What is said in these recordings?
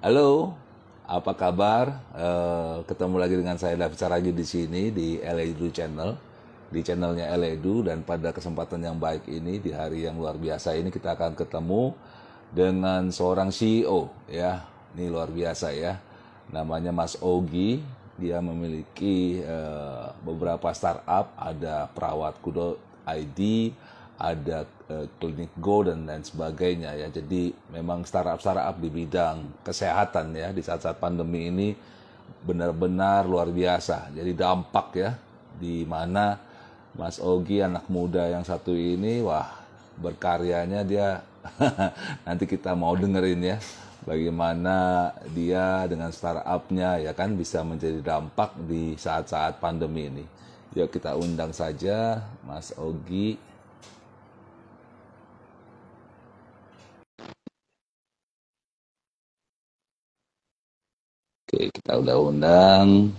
Halo, apa kabar? Uh, ketemu lagi dengan saya David Saragi di sini di Edu Channel, di channelnya Edu dan pada kesempatan yang baik ini di hari yang luar biasa ini kita akan ketemu dengan seorang CEO ya, ini luar biasa ya, namanya Mas Ogi. Dia memiliki uh, beberapa startup, ada Perawat Kudo ID, ada uh, klinik go dan lain sebagainya ya. Jadi memang startup-startup di bidang kesehatan ya di saat-saat pandemi ini benar-benar luar biasa. Jadi dampak ya di mana Mas Ogi anak muda yang satu ini wah berkaryanya dia nanti kita mau dengerin ya bagaimana dia dengan startupnya ya kan bisa menjadi dampak di saat-saat pandemi ini. Yuk kita undang saja Mas Ogi Oke, kita udah undang.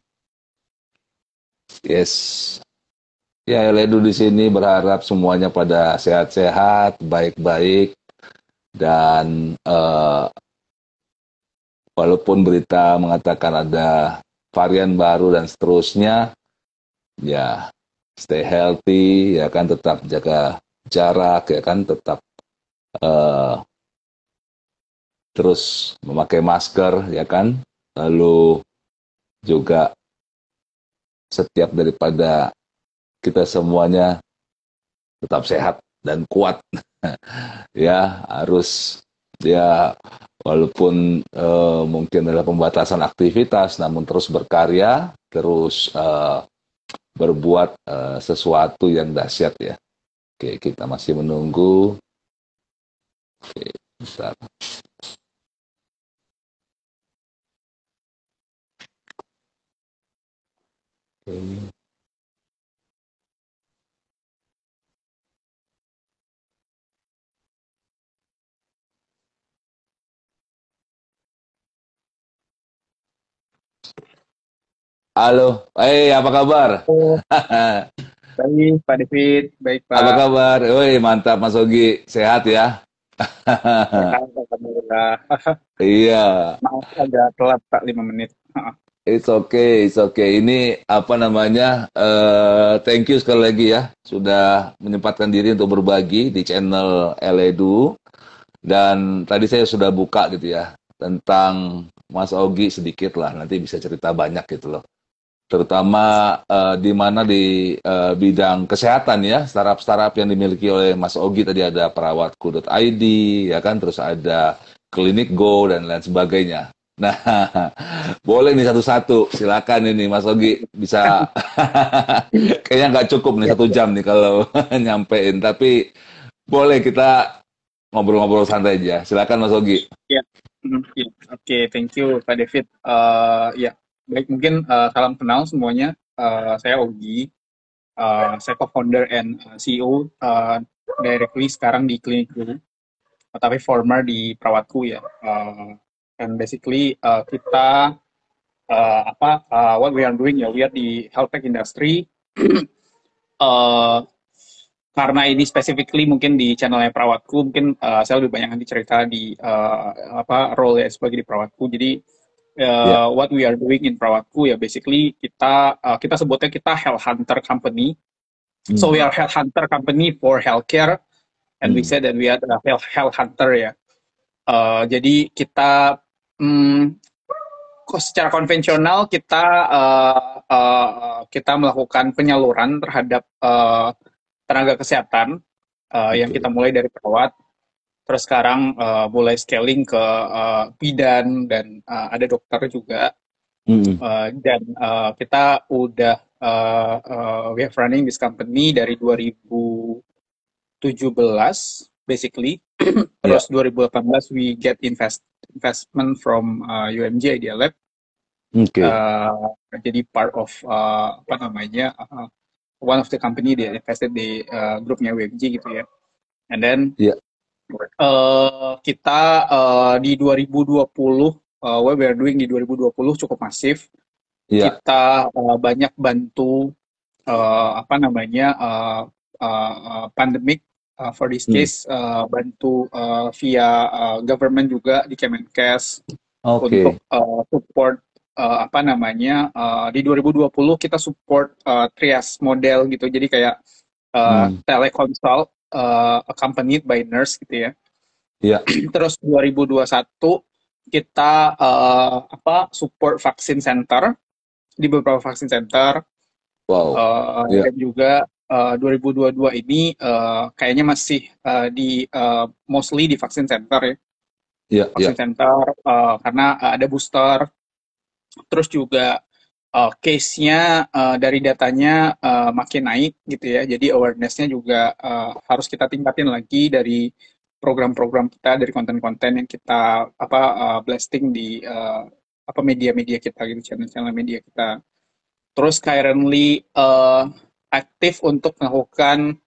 Yes. Ya, Ledu di sini berharap semuanya pada sehat-sehat, baik-baik, dan uh, walaupun berita mengatakan ada varian baru dan seterusnya, ya stay healthy, ya kan tetap jaga jarak, ya kan tetap uh, terus memakai masker, ya kan lalu juga setiap daripada kita semuanya tetap sehat dan kuat. Ya harus ya walaupun uh, mungkin ada pembatasan aktivitas namun terus berkarya terus uh, berbuat uh, sesuatu yang dahsyat ya. Oke kita masih menunggu. Oke besar Halo, hey, apa kabar? Oh. baik, Pak David. Baik, Pak. Apa kabar? Woi, mantap Mas Ogi. Sehat ya? Sehat, Alhamdulillah. iya. Maaf agak telat, Pak, lima menit. It's okay, it's okay. Ini apa namanya? Uh, thank you sekali lagi ya sudah menyempatkan diri untuk berbagi di channel Eledu. Dan tadi saya sudah buka gitu ya tentang Mas Ogi sedikit lah. Nanti bisa cerita banyak gitu loh. Terutama uh, di mana di uh, bidang kesehatan ya, startup-startup yang dimiliki oleh Mas Ogi tadi ada perawatku.id ya kan, terus ada klinik Go dan lain sebagainya. Nah, boleh nih satu-satu. Silakan ini Mas Ogi bisa. Kayaknya nggak cukup nih satu jam nih kalau nyampein. Tapi boleh kita ngobrol-ngobrol santai aja. Silakan Mas Ogi. Ya, oke, okay, thank you Pak David. Uh, ya, baik mungkin uh, salam kenal semuanya. Uh, saya Ogi. Uh, saya co-founder and CEO uh, directly sekarang di Klinik Dulu. Tapi former di Perawatku ya. Uh, and basically uh, kita uh, apa uh, what we are doing ya we are di health tech industry uh, karena ini specifically mungkin di channelnya perawatku mungkin uh, saya lebih banyak nanti cerita di uh, apa role ya sebagai di perawatku jadi uh, yeah. what we are doing in perawatku ya basically kita uh, kita sebutnya kita health hunter company mm. so we are health hunter company for healthcare and mm. we hmm. said that we are health health hunter ya uh, jadi kita hmm, secara konvensional kita uh, uh, kita melakukan penyaluran terhadap uh, tenaga kesehatan uh, yang kita mulai dari perawat terus sekarang uh, mulai scaling ke uh, bidan dan uh, ada dokter juga mm. uh, dan uh, kita udah uh, uh, we have running this company dari 2017 basically terus yeah. 2018 we get invest investment from uh, UMG Idea Lab. Okay. Uh, jadi part of uh, apa namanya uh, one of the company that invested di uh, grupnya UMG gitu ya. And then yeah. uh, kita uh, di 2020 uh, what we are doing di 2020 cukup masif. Yeah. Kita uh, banyak bantu uh, apa namanya uh, uh, uh, pandemic uh, for this hmm. case uh, bantu uh, via uh, government juga di Kemenkes Oke. untuk uh, support uh, apa namanya uh, di 2020 kita support uh, trias model gitu jadi kayak uh, Hmm. teleconsult uh, accompanied by nurse gitu ya Iya. terus 2021 kita uh, apa support vaksin center di beberapa vaksin center Wow. uh, Iya. dan juga uh, 2022 ini uh, kayaknya masih uh, di uh, mostly di vaksin center ya. Iya, iya. vaksin center uh, karena uh, ada booster. Terus juga uh, case-nya uh, dari datanya uh, makin naik gitu ya. Jadi awareness-nya juga uh, harus kita tingkatin lagi dari program-program kita dari konten-konten yang kita apa uh, blasting di uh, apa media-media kita gitu channel-channel media kita. Terus currently uh, aktif untuk melakukan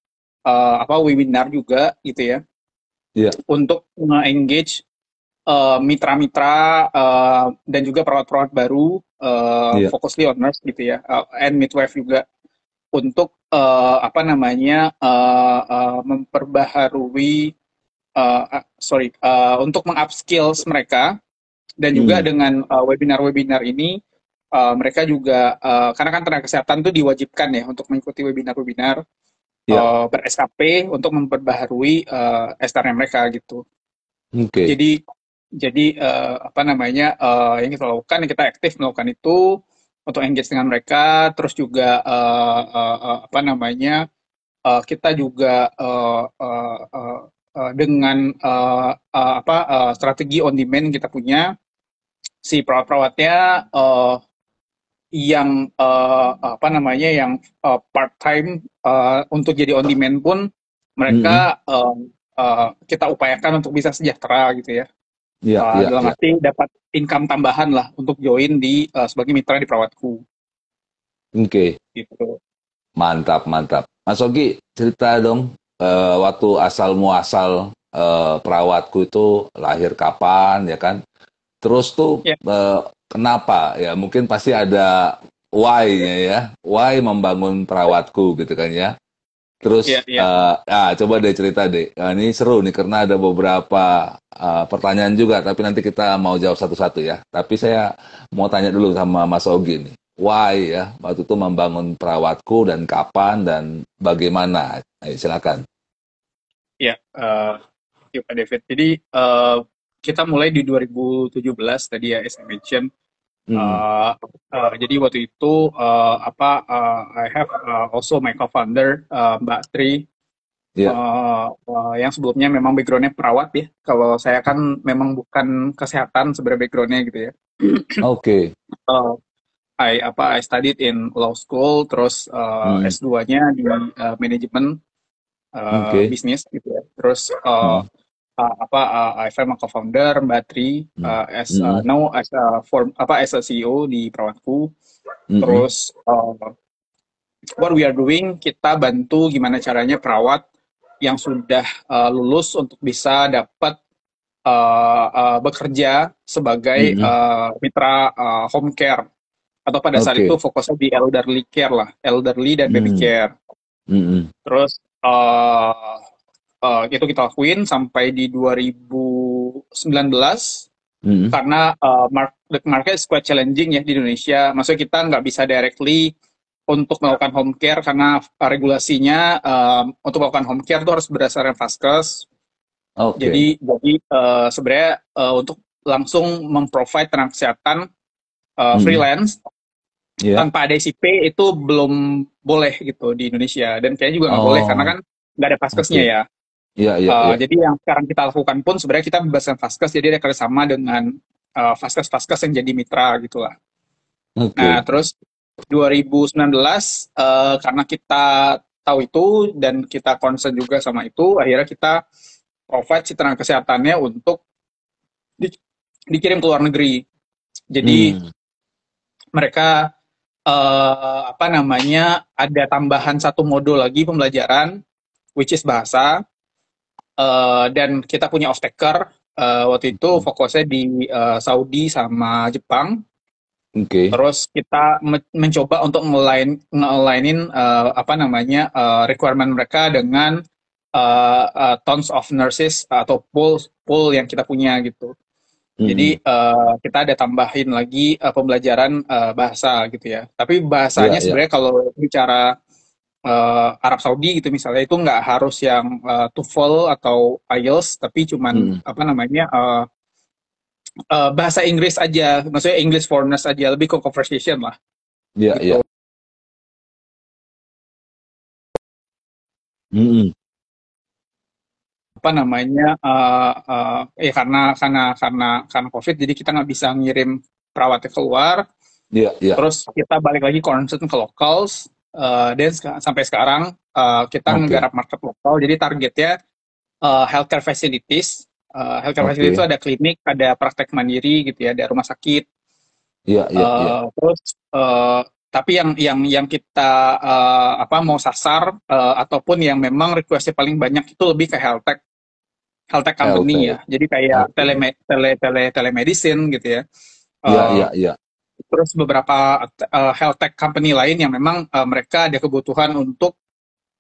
uh, apa webinar juga gitu ya Iya. untuk nge-engage uh, mitra-mitra uh, dan juga perawat-perawat baru uh, Iya. fokusly on nurse gitu ya uh, and midwife juga untuk uh, apa namanya uh, uh, memperbaharui uh, uh, sorry uh, untuk mengupskills mereka dan juga Hmm. dengan uh, webinar-webinar ini uh, mereka juga uh, karena kan tenaga kesehatan itu diwajibkan ya untuk mengikuti webinar-webinar Iya. uh, ber-SKP untuk memperbaharui uh, STR mereka gitu. Oke. Jadi jadi eh, apa namanya eh, yang kita lakukan yang kita aktif melakukan itu untuk engage dengan mereka terus juga eh, eh, eh, apa namanya eh, kita juga eh, eh, eh, eh, dengan eh, eh, apa eh, strategi on demand yang kita punya si perawat-perawatnya eh, yang eh, apa namanya yang part time untuk jadi on demand pun mereka eh, eh, kita upayakan untuk bisa sejahtera gitu ya Iya, Uh, iya, dalam iya. arti dapat income tambahan lah untuk join di uh, sebagai mitra di perawatku Oke. gitu. Mantap, mantap. Mas Ogi, cerita dong eh, waktu asal muasal eh, perawatku itu lahir kapan ya kan? Terus tuh Ya. eh, kenapa ya? Mungkin pasti ada why-nya ya. Why membangun perawatku gitu kan ya. Terus Ya, ya. eh, ah, coba deh cerita deh. Nah, ini seru nih karena ada beberapa eh, pertanyaan juga tapi nanti kita mau jawab satu-satu ya. Tapi saya mau tanya dulu sama Mas Ogi nih why ya waktu itu membangun perawatku dan kapan dan bagaimana Ayo, silakan Ya, uh, yuk Pak David. Jadi uh, kita mulai di 2017 tadi ya, as I mentioned. Hmm, Uh, uh, jadi waktu itu uh, apa uh, I have uh, also my co-founder uh, Mbak Tri Iya. uh, uh, yang sebelumnya memang backgroundnya perawat ya. Kalau saya kan memang bukan kesehatan sebenarnya backgroundnya gitu ya. oke uh, I apa I studied in law school terus uh, Hmm. S2-nya di uh, manajemen uh, Oke. bisnis gitu ya. Terus uh, Hmm. Uh, apa uh, I am a co-founder Mbak Tri uh, as uh, Hmm. now as a form apa as a CEO di Perawatku. Mm-mm. Terus uh, what we are doing kita bantu gimana caranya perawat yang sudah uh, lulus untuk bisa dapat uh, uh, bekerja sebagai Mhm. uh, mitra uh, home care atau pada saat Oke. itu fokusnya di elderly care lah, elderly dan baby Hmm. care. Mm-mm. Terus uh, uh, itu kita lakuin sampai di 2019 Mm-mm. karena uh, the market is quite challenging ya di Indonesia. Maksudnya kita nggak bisa directly untuk melakukan home care karena uh, regulasinya um, untuk melakukan home care itu harus berdasarkan Vaskes. oke Jadi jadi uh, sebenarnya uh, untuk langsung memprovide tenaga kesehatan uh, Hmm. freelance ya tanpa ada SIP itu belum boleh gitu di Indonesia dan kayaknya juga nggak Oh. boleh karena kan nggak ada Vaskesnya Oke. ya. Iya iya Uh, iya. Jadi yang sekarang kita lakukan pun sebenarnya kita berdasarkan Vaskes jadi ada kerjasama dengan uh, Vaskes-Vaskes yang jadi mitra gitulah. oke Nah, terus 2019 eh, karena kita tahu itu dan kita concern juga sama itu, akhirnya kita provide si tenaga kesehatannya untuk di- dikirim ke luar negeri. Jadi Hmm. mereka eh, apa namanya ada tambahan satu modul lagi pembelajaran, which is bahasa. Eh, dan kita punya off taker eh, waktu itu fokusnya di eh, Saudi sama Jepang. oke Terus kita me- mencoba untuk ngelain nge-alignin uh, apa namanya uh, requirement mereka dengan uh, uh, tons of nurses atau pool pool yang kita punya gitu. Hmm. Jadi uh, kita ada tambahin lagi uh, pembelajaran uh, bahasa gitu ya. Tapi bahasanya yeah, iya. sebenarnya yeah. kalau bicara uh, Arab Saudi gitu misalnya itu nggak harus yang uh, TOEFL atau IELTS, tapi cuman hmm. apa namanya uh, uh, bahasa Inggris aja, maksudnya English foreigners aja, lebih ke conversation lah. Iya yeah, gitu. iya. Yeah. Mm -hmm apa namanya uh, uh, ya karena karena karena karena covid jadi kita nggak bisa ngirim perawatnya keluar yeah, yeah. terus kita balik lagi concern ke locals uh, dan sampai sekarang uh, kita okay. menggarap market lokal jadi targetnya uh, healthcare facilities uh, healthcare okay. facilities itu ada klinik ada praktek mandiri gitu ya ada rumah sakit yeah, yeah, uh, yeah. terus uh, tapi yang yang yang kita uh, apa mau sasar uh, ataupun yang memang requestnya paling banyak itu lebih ke health tech health tech company ya. Jadi kayak okay. tele, tele tele telemedicine gitu ya. Iya uh, iya iya. Terus beberapa uh, health tech company lain yang memang uh, mereka ada kebutuhan untuk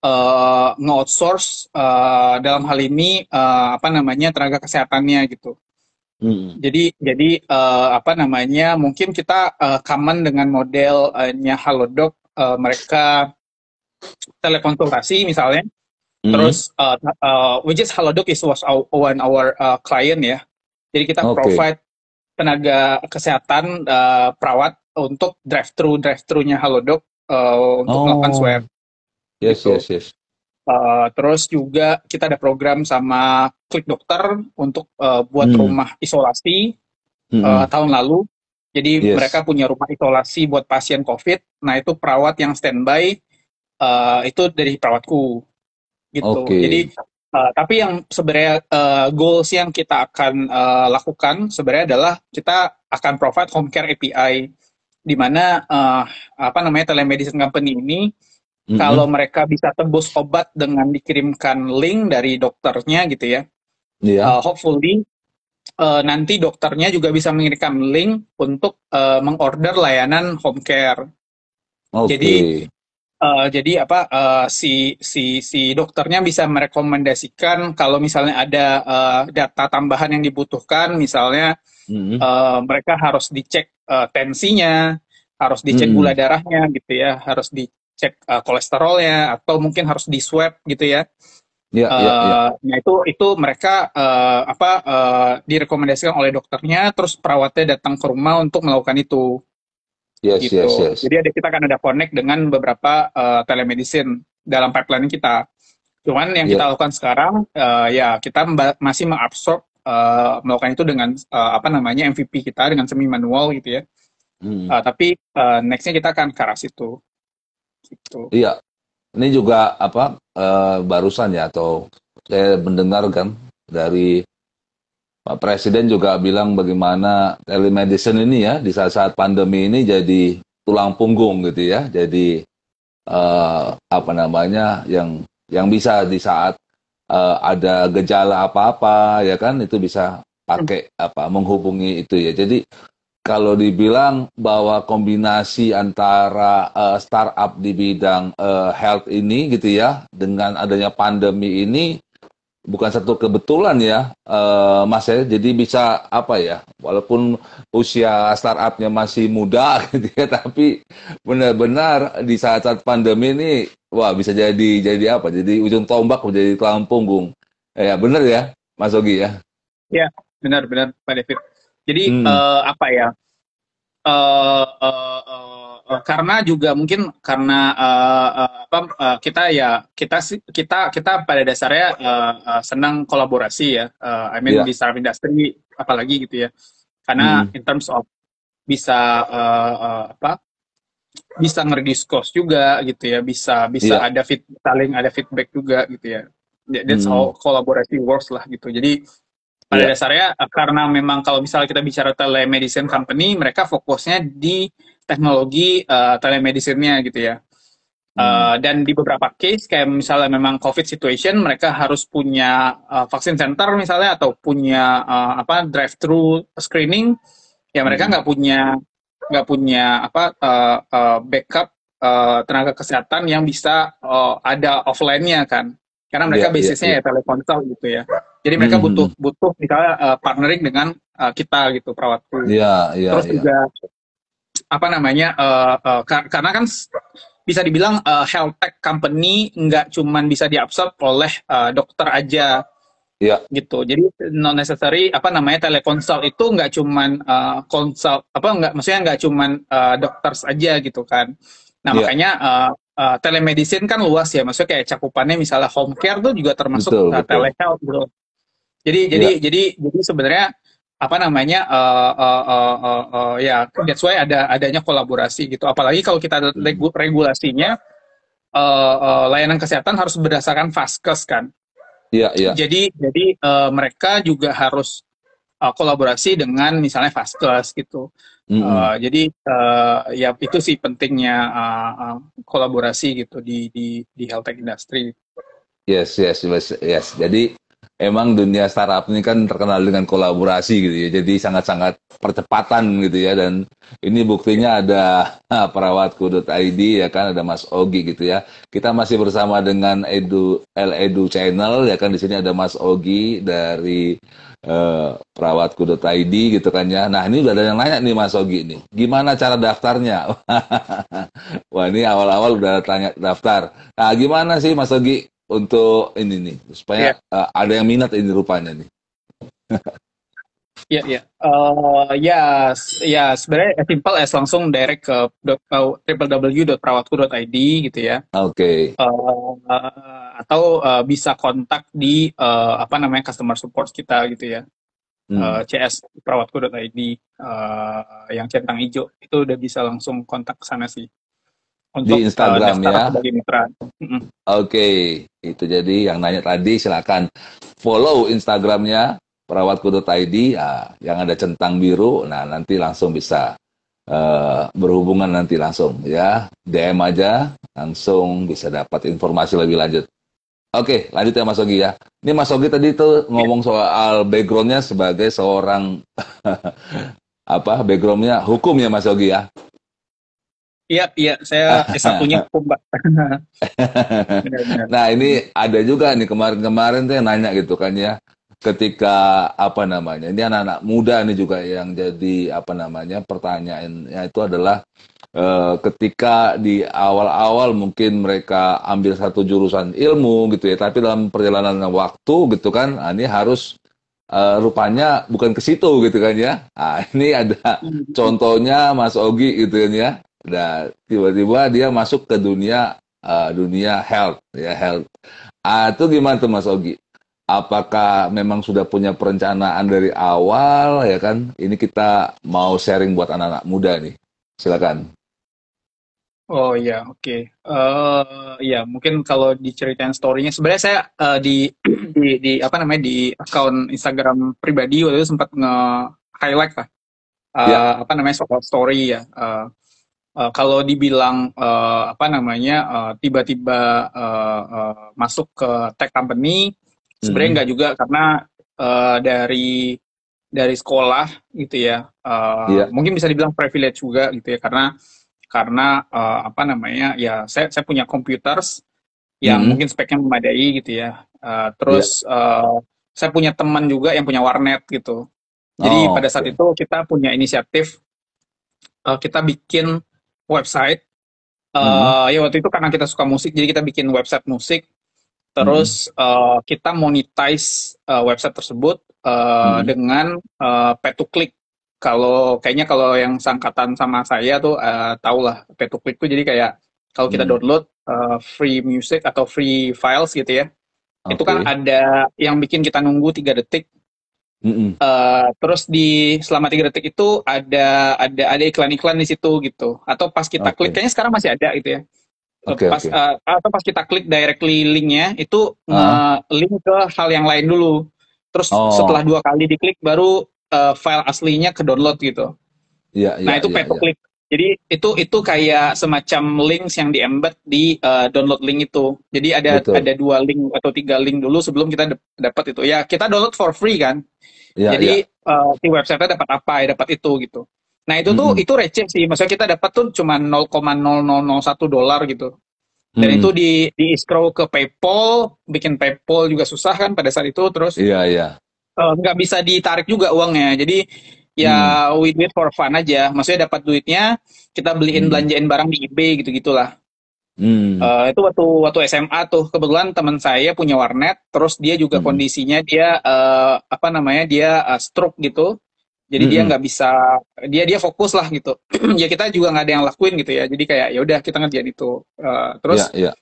uh, nge-outsource uh, dalam hal ini uh, apa namanya tenaga kesehatannya gitu. Hmm. Jadi jadi uh, apa namanya mungkin kita uh, common dengan modelnya Halodoc uh, mereka telekonsultasi misalnya Mm-hmm. Terus uh, uh, which is Halodoc is was our, one our uh, client ya. Jadi kita okay. provide tenaga kesehatan uh, perawat untuk drive thru drive thru-nya Halodoc uh, untuk oh. melakukan swab. Yes gitu. yes yes. Uh, terus juga kita ada program sama Klik Dokter untuk uh, buat mm. rumah isolasi mm. uh, tahun lalu. Jadi yes. mereka punya rumah isolasi buat pasien COVID. Nah itu perawat yang standby uh, itu dari perawatku gitu. Okay. Jadi uh, tapi yang sebenarnya uh, goals yang kita akan uh, lakukan sebenarnya adalah kita akan provide home care API di mana uh, apa namanya telemedicine company ini mm-hmm. kalau mereka bisa tebus obat dengan dikirimkan link dari dokternya gitu ya. Yeah. Uh, hopefully uh, nanti dokternya juga bisa mengirimkan link untuk uh, mengorder layanan home care. Okay. Jadi Uh, jadi apa uh, si si si dokternya bisa merekomendasikan kalau misalnya ada uh, data tambahan yang dibutuhkan, misalnya mm-hmm. uh, mereka harus dicek uh, tensinya, harus dicek mm-hmm. gula darahnya gitu ya, harus dicek uh, kolesterolnya atau mungkin harus di swab gitu ya. Yeah, uh, yeah, yeah. Nah itu itu mereka uh, apa uh, direkomendasikan oleh dokternya, terus perawatnya datang ke rumah untuk melakukan itu. Yes, gitu. yes, yes. Jadi ada kita akan ada connect dengan beberapa uh, telemedicine dalam pipeline kita. Cuman yang yeah. kita lakukan sekarang uh, ya kita masih mengabsorb uh, melakukan itu dengan uh, apa namanya MVP kita dengan semi manual gitu ya. Hmm. Uh, tapi uh, nextnya kita akan ke arah situ. Gitu. Iya. Ini juga apa uh, barusan ya atau saya mendengar kan dari Pak Presiden juga bilang bagaimana telemedicine ini ya di saat-saat pandemi ini jadi tulang punggung gitu ya. Jadi uh, apa namanya yang yang bisa di saat uh, ada gejala apa-apa ya kan itu bisa pakai apa menghubungi itu ya. Jadi kalau dibilang bahwa kombinasi antara uh, startup di bidang uh, health ini gitu ya dengan adanya pandemi ini bukan satu kebetulan ya, uh, Mas ya. Jadi bisa apa ya, walaupun usia startupnya masih muda gitu ya, tapi benar-benar di saat-saat pandemi ini, wah bisa jadi jadi apa? Jadi ujung tombak menjadi tulang punggung. Ya benar ya, Mas Ogi ya. Ya benar-benar Pak David. Jadi hmm. uh, apa ya? Uh, uh, uh, uh, karena juga mungkin karena uh, uh, apa uh, kita ya kita kita kita pada dasarnya uh, uh, senang kolaborasi ya uh, I mean yeah. di startup industry apalagi gitu ya karena hmm. in terms of bisa uh, uh, apa bisa ngerdiskus juga gitu ya bisa bisa yeah. ada fit saling ada feedback juga gitu ya that's hmm. how kolaborasi works lah gitu jadi pada yeah. dasarnya karena memang kalau misalnya kita bicara telemedicine company mereka fokusnya di teknologi uh, telemedicine-nya gitu ya. Uh, dan di beberapa case kayak misalnya memang COVID situation mereka harus punya uh, vaksin center misalnya atau punya uh, apa drive thru screening ya mereka hmm. nggak hmm. punya nggak punya apa uh, uh, backup uh, tenaga kesehatan yang bisa uh, ada offline-nya kan karena mereka Iya, iya, bisnisnya iya. ya teleponsel gitu ya. Jadi mereka Mhm, butuh butuh misalnya uh, partnering dengan uh, kita gitu perawatku. Iya, iya, Terus iya. juga apa namanya uh, uh, ka- karena kan bisa dibilang uh, health tech company nggak cuman bisa diabsorb oleh uh, dokter aja Iya. gitu. Jadi non necessary apa namanya teleconsult itu nggak cuman uh, apa nggak maksudnya nggak cuman uh, dokter aja gitu kan. Nah Iya. makanya uh, uh, telemedicine kan luas ya. Maksudnya kayak cakupannya misalnya home care tuh juga termasuk Betul, uh, betul. telehealth gitu. Jadi jadi jadi jadi sebenarnya apa namanya uh, uh, uh, uh, uh, ya that's why ada adanya kolaborasi gitu. Apalagi kalau kita Hmm. regu- regulasinya uh, uh, layanan kesehatan harus berdasarkan vaskes kan. Iya, iya. Jadi jadi eh, mereka juga harus eh, kolaborasi dengan misalnya Vaskes gitu. Mhm. Eh, jadi eh, ya itu sih pentingnya eh, eh, kolaborasi gitu di di di health tech industry. Yes, yes, yes, yes. Jadi emang dunia startup ini kan terkenal dengan kolaborasi gitu ya. Jadi sangat-sangat percepatan gitu ya. Dan ini buktinya ada perawatku.id ya kan, ada Mas Ogi gitu ya. Kita masih bersama dengan Edu L Edu Channel ya kan. Di sini ada Mas Ogi dari eh, perawatku.id gitu kan ya. Nah ini udah ada yang nanya nih Mas Ogi nih. Gimana cara daftarnya? Wah ini awal-awal udah tanya daftar. Nah gimana sih Mas Ogi untuk ini nih supaya eh, ada yang minat ini rupanya nih. Ya ya Eh, ya s- ya sebenarnya as simple as langsung direct ke www.perawatku.id gitu ya. Oke. Eh, atau eh, bisa kontak di eh, apa namanya customer support kita gitu ya. Hmm. eh, CS perawatku.id eh, yang centang hijau itu udah bisa langsung kontak ke sana sih untuk Di Instagram daftar ya? sebagai mitra. Mm-mm. Oke, itu jadi yang nanya tadi silakan follow Instagramnya perawatku.id ya, yang ada centang biru. Nah nanti langsung bisa eh, berhubungan nanti langsung ya DM aja langsung bisa dapat informasi lebih lanjut. Oke, lanjut ya Mas Ogi ya. Ini Mas Ogi tadi tuh ngomong soal backgroundnya sebagai seorang apa backgroundnya hukum ya Mas Ogi ya. Iya iya saya S1-nya hukum. Benar-benar. Nah ini ada juga nih kemarin-kemarin tuh yang nanya gitu kan ya ketika apa namanya ini anak-anak muda nih juga yang jadi apa namanya pertanyaannya itu adalah eh, ketika di awal-awal mungkin mereka ambil satu jurusan ilmu gitu ya tapi dalam perjalanan waktu gitu kan ah, ini harus eh, rupanya bukan ke situ gitu kan ya. Ah ini ada contohnya Mas Ogi gitu kan ya. Nah tiba-tiba dia masuk ke dunia eh, dunia health ya health. Ah itu gimana tuh Mas Ogi apakah memang sudah punya perencanaan dari awal ya kan ini kita mau sharing buat anak-anak muda nih silakan Oh iya, oke. Eh ya, mungkin kalau diceritain story-nya sebenarnya saya eh, di di di apa namanya di akun Instagram pribadi waktu itu sempat nge-highlight lah. Eh, Ya. apa namanya soal story ya. Eh, eh, kalau dibilang eh, apa namanya tiba-tiba eh, eh, masuk ke tech company sebenarnya Mhm. enggak juga karena eh, dari dari sekolah gitu ya. Eh, Iya. Mungkin bisa dibilang privilege juga gitu ya karena karena eh, apa namanya ya saya saya punya computers yang Mhm. mungkin speknya memadai gitu ya. Eh, terus eh, saya punya teman juga yang punya warnet gitu. Jadi Oh, pada saat oke. itu kita punya inisiatif eh, kita bikin website. Eh, Mhm. Ya waktu itu karena kita suka musik, jadi kita bikin website musik. Terus eh, kita monetize eh, website tersebut eh, Mhm. dengan eh, pay to click. Kalau kayaknya kalau yang sangkatan sama saya tuh eh, tau lah pay to click tuh jadi kayak kalau kita Mhm. download eh, free music atau free files gitu ya, itu Oke. kan ada yang bikin kita nunggu tiga detik. Mhm. Eh, terus di selama tiga detik itu ada ada ada iklan-iklan di situ gitu. Atau pas kita Oke. klik, kayaknya sekarang masih ada gitu ya. Oke, pas oke. eh, atau pas kita klik directly linknya itu Ah. nge-link ke hal yang lain dulu. Terus Oh. setelah dua kali diklik baru eh, file aslinya ke download gitu. Iya, iya, Nah itu iya, pay to click. Jadi itu itu kayak semacam links yang di embed di eh, download link itu. Jadi ada Betul. ada dua link atau tiga link dulu sebelum kita dap- dapat itu. Ya kita download for free kan. Iya, Jadi eh, di website-nya dapat apa ya dapat itu gitu. Nah itu tuh Mhm. itu receh sih. Maksudnya kita dapat tuh cuma 0,0001 dolar gitu. Dan Hmm. itu di di escrow ke PayPal, bikin PayPal juga susah kan pada saat itu. Terus Iya, iya. eh, nggak bisa ditarik juga uangnya. Jadi ya we do it for fun aja. Maksudnya dapat duitnya, kita beliin Hmm. belanjain barang di eBay gitu-gitulah. Hmm. Eh, itu waktu waktu SMA tuh kebetulan teman saya punya warnet, terus dia juga Hmm. kondisinya dia eh, apa namanya dia eh, stroke gitu, jadi dia Mm-mm. nggak bisa dia dia fokus lah gitu. ya kita juga nggak ada yang lakuin gitu ya, jadi kayak ya udah kita ngerjain itu. Eh, terus Iya, iya.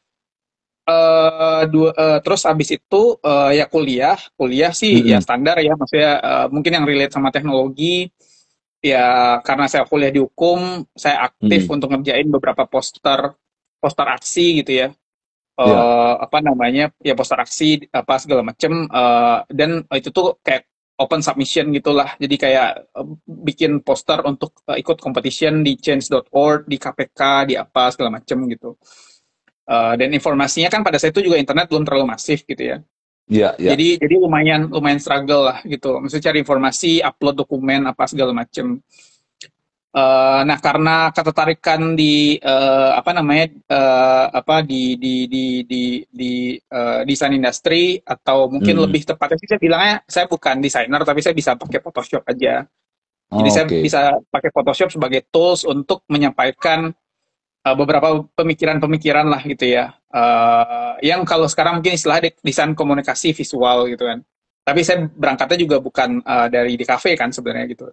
eh dua eh, terus abis itu eh, ya kuliah, kuliah sih Mm-mm. ya standar ya, maksudnya eh, mungkin yang relate sama teknologi ya karena saya kuliah di hukum, saya aktif Mm-mm. untuk ngerjain beberapa poster poster aksi gitu ya. Iya. apa namanya? Ya poster aksi apa segala macem eh, dan itu tuh kayak open submission gitulah. Jadi kayak eh, bikin poster untuk eh, ikut competition di change.org, di KPK, di apa segala macem gitu. Eh, dan informasinya kan pada saat itu juga internet belum terlalu masif gitu ya. Iya, iya. Jadi jadi lumayan lumayan struggle lah gitu. Maksudnya cari informasi, upload dokumen apa segala macem. Eh, nah karena ketertarikan di eh, apa namanya eh, apa di di di di di eh, desain industri atau mungkin Hmm. lebih tepatnya sih saya bilangnya saya bukan desainer tapi saya bisa pakai Photoshop aja. Jadi Oh, saya bisa pakai Photoshop sebagai tools untuk menyampaikan eh, beberapa pemikiran-pemikiran lah gitu ya. Eh, yang kalau sekarang mungkin istilah desain komunikasi visual gitu kan. Tapi saya berangkatnya juga bukan eh, dari di cafe kan sebenarnya gitu.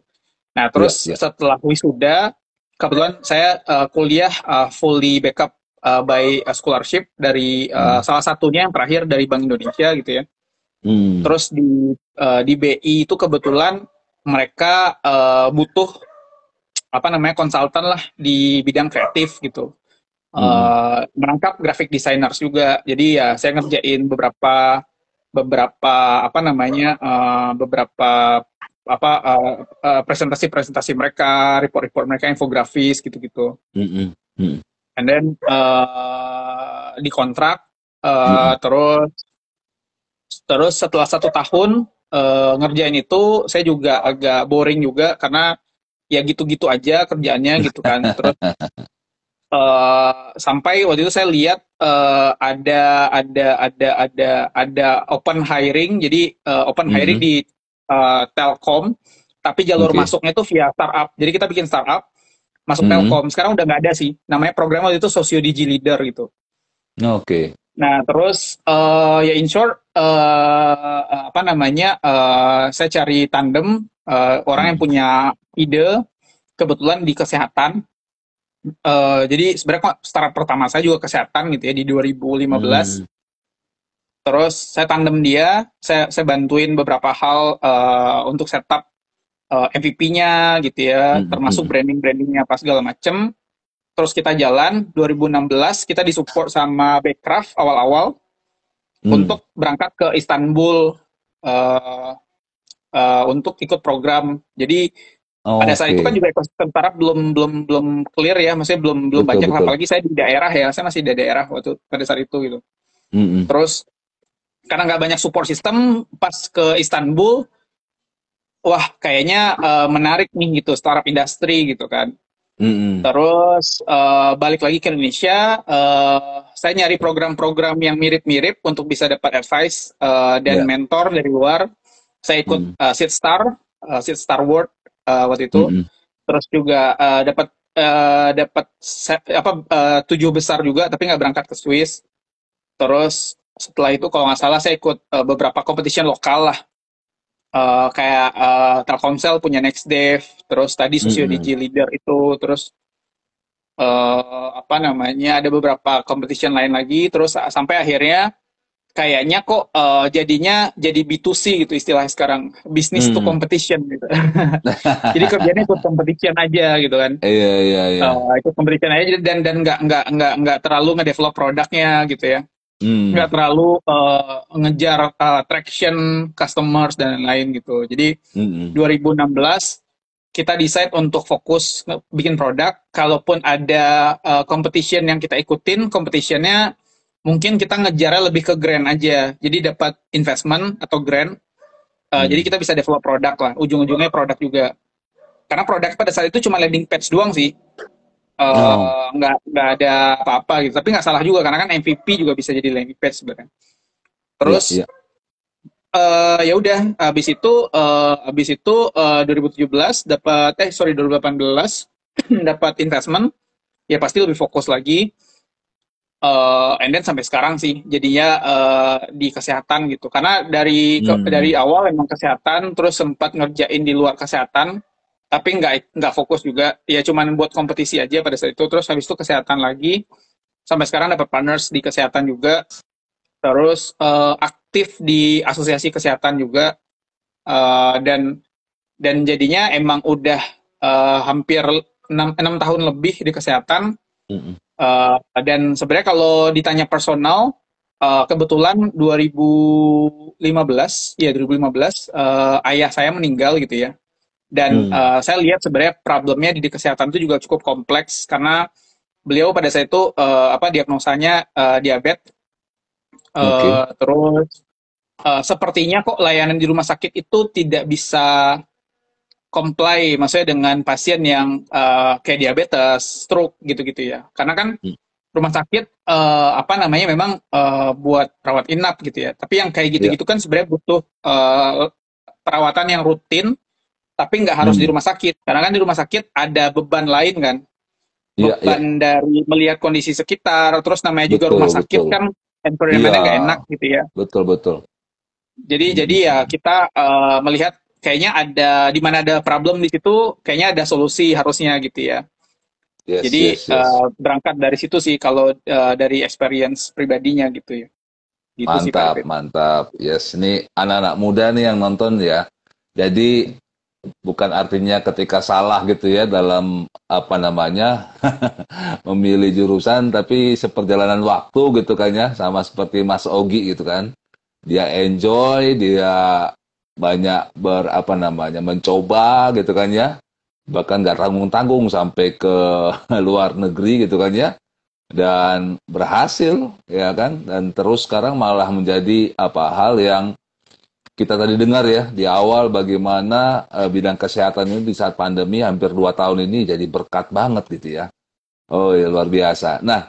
Nah, terus Iya, iya. setelah wisuda, kebetulan saya eh, kuliah eh, fully backup eh, by eh, scholarship dari eh, Hmm. salah satunya yang terakhir dari Bank Indonesia gitu ya. Hmm. Terus di eh, di BI itu kebetulan mereka eh, butuh apa namanya konsultan lah di bidang kreatif gitu. Hmm. Menangkap graphic designers juga. Jadi ya saya ngerjain beberapa beberapa apa namanya eh, beberapa apa eh, eh, presentasi-presentasi mereka, report-report mereka, infografis gitu-gitu. Mm. And then eh dikontrak eh, Mm-mm. terus terus setelah satu tahun eh, ngerjain itu saya juga agak boring juga karena ya gitu-gitu aja kerjaannya gitu kan. Terus eh, sampai waktu itu saya lihat eh, ada ada ada ada ada open hiring jadi eh, open hiring Mhm. di eh, Telkom tapi jalur Oke. masuknya itu via startup jadi kita bikin startup masuk Mhm. Telkom sekarang udah nggak ada sih namanya program waktu itu Sosio Digi Leader gitu Oke. nah terus eh, ya in short eh, apa namanya eh, saya cari tandem eh, orang yang Mhm. punya ide kebetulan di kesehatan Eh, jadi sebenarnya startup pertama saya juga kesehatan gitu ya di 2015. Hmm. Terus saya tandem dia, saya saya bantuin beberapa hal eh, untuk setup eh, MVP-nya gitu ya, Hmm, termasuk hmm. branding-brandingnya apa segala macem. Terus kita jalan 2016 kita disupport sama Backcraft awal-awal Hmm. untuk berangkat ke Istanbul eh, eh, untuk ikut program. Jadi pada saat itu Oke. kan juga ekosistem startup belum belum belum clear ya, maksudnya belum belum Betul, banyak betul. Apalagi saya di daerah ya, saya masih di daerah waktu pada saat itu gitu. Mm-mm. Terus karena nggak banyak support system, pas ke Istanbul, wah kayaknya eh, menarik nih gitu startup industri gitu kan. Mm-mm. Terus eh, balik lagi ke Indonesia, eh, saya nyari program-program yang mirip-mirip untuk bisa dapat advice eh, dan Ya. mentor dari luar. Saya ikut Hmm. eh, Seed Star, eh, Seed Star World eh, waktu itu. Mm-mm. Terus juga eh, dapat eh, dapat apa eh, tujuh besar juga, tapi nggak berangkat ke Swiss. Terus setelah itu kalau nggak salah saya ikut eh, beberapa competition lokal lah. Eh, kayak eh, Telkomsel punya Next Dev, terus tadi Sosio Mm-mm. Digi Leader itu, terus eh, apa namanya ada beberapa competition lain lagi, terus sa- sampai akhirnya kayaknya kok eh, jadinya jadi B2C gitu istilahnya sekarang, to Hmm. competition gitu. Jadi kerjanya ikut competition aja gitu kan. Iya, iya, iya. Ikut competition aja dan dan nggak nggak nggak nggak terlalu ngedevelop produknya gitu ya Hmm. nggak terlalu eh, ngejar eh, traction customers dan lain-lain gitu. Jadi Mm-mm. 2016 kita decide untuk fokus bikin produk. Kalaupun ada eh, competition yang kita ikutin, competitionnya mungkin kita ngejarnya lebih ke grant aja. Jadi dapat investment atau grant. Eh, Hmm. Jadi kita bisa develop produk lah. Ujung-ujungnya produk juga. Karena produk pada saat itu cuma landing page doang sih. Uh, nggak nggak ada apa-apa gitu. Tapi nggak salah juga karena kan MVP juga bisa jadi landing page sebenarnya. Terus Iya, iya. eh ya udah habis itu eh habis itu eh, 2017 dapat eh sorry 2018 dapat investment ya pasti lebih fokus lagi eh and then sampai sekarang sih jadinya eh, di kesehatan gitu karena dari ke- Hmm. dari awal emang kesehatan terus sempat ngerjain di luar kesehatan tapi nggak nggak fokus juga. Ya cuman buat kompetisi aja pada saat itu. Terus habis itu kesehatan lagi. Sampai sekarang dapat partners di kesehatan juga. Terus eh, aktif di asosiasi kesehatan juga. Eh, dan dan jadinya emang udah eh, hampir enam enam tahun lebih di kesehatan. Mm-mm. Eh, dan sebenarnya kalau ditanya personal eh, kebetulan 2015 ya 2015 eh, ayah saya meninggal gitu ya dan Hmm. eh, saya lihat sebenarnya problemnya di kesehatan itu juga cukup kompleks karena beliau pada saat itu eh, apa diagnosanya eh, diabetes Oke. terus eh, sepertinya kok layanan di rumah sakit itu tidak bisa comply maksudnya dengan pasien yang eh, kayak diabetes, stroke gitu-gitu ya. Karena kan Hmm. rumah sakit eh, apa namanya memang eh, buat perawat inap gitu ya. Tapi yang kayak gitu-gitu kan sebenarnya butuh eh, perawatan yang rutin tapi nggak harus Hmm. di rumah sakit. Karena kan di rumah sakit ada beban lain kan. Iya, iya. Beban dari melihat kondisi sekitar, terus namanya juga Betul, rumah sakit betul. kan environment-nya nggak enak gitu ya. Betul, betul. Jadi Hmm. jadi ya kita eh, melihat kayaknya ada di mana ada problem di situ, kayaknya ada solusi harusnya gitu ya. Yes, Jadi yes, yes. eh, berangkat dari situ sih kalau eh, dari experience pribadinya gitu ya. Gitu sih Mantap, David. mantap. Yes, ini anak-anak muda nih yang nonton ya. Jadi bukan artinya ketika salah gitu ya dalam apa namanya memilih jurusan, tapi seperjalanan waktu gitu kan ya, sama seperti Mas Ogi gitu kan. Dia enjoy, dia banyak ber apa namanya mencoba gitu kan ya. Bahkan nggak tanggung-tanggung sampai ke luar negeri gitu kan ya dan berhasil ya kan dan terus sekarang malah menjadi apa hal yang kita tadi dengar ya di awal bagaimana eh, bidang kesehatan ini di saat pandemi hampir dua tahun ini jadi berkat banget gitu ya oh ya luar biasa nah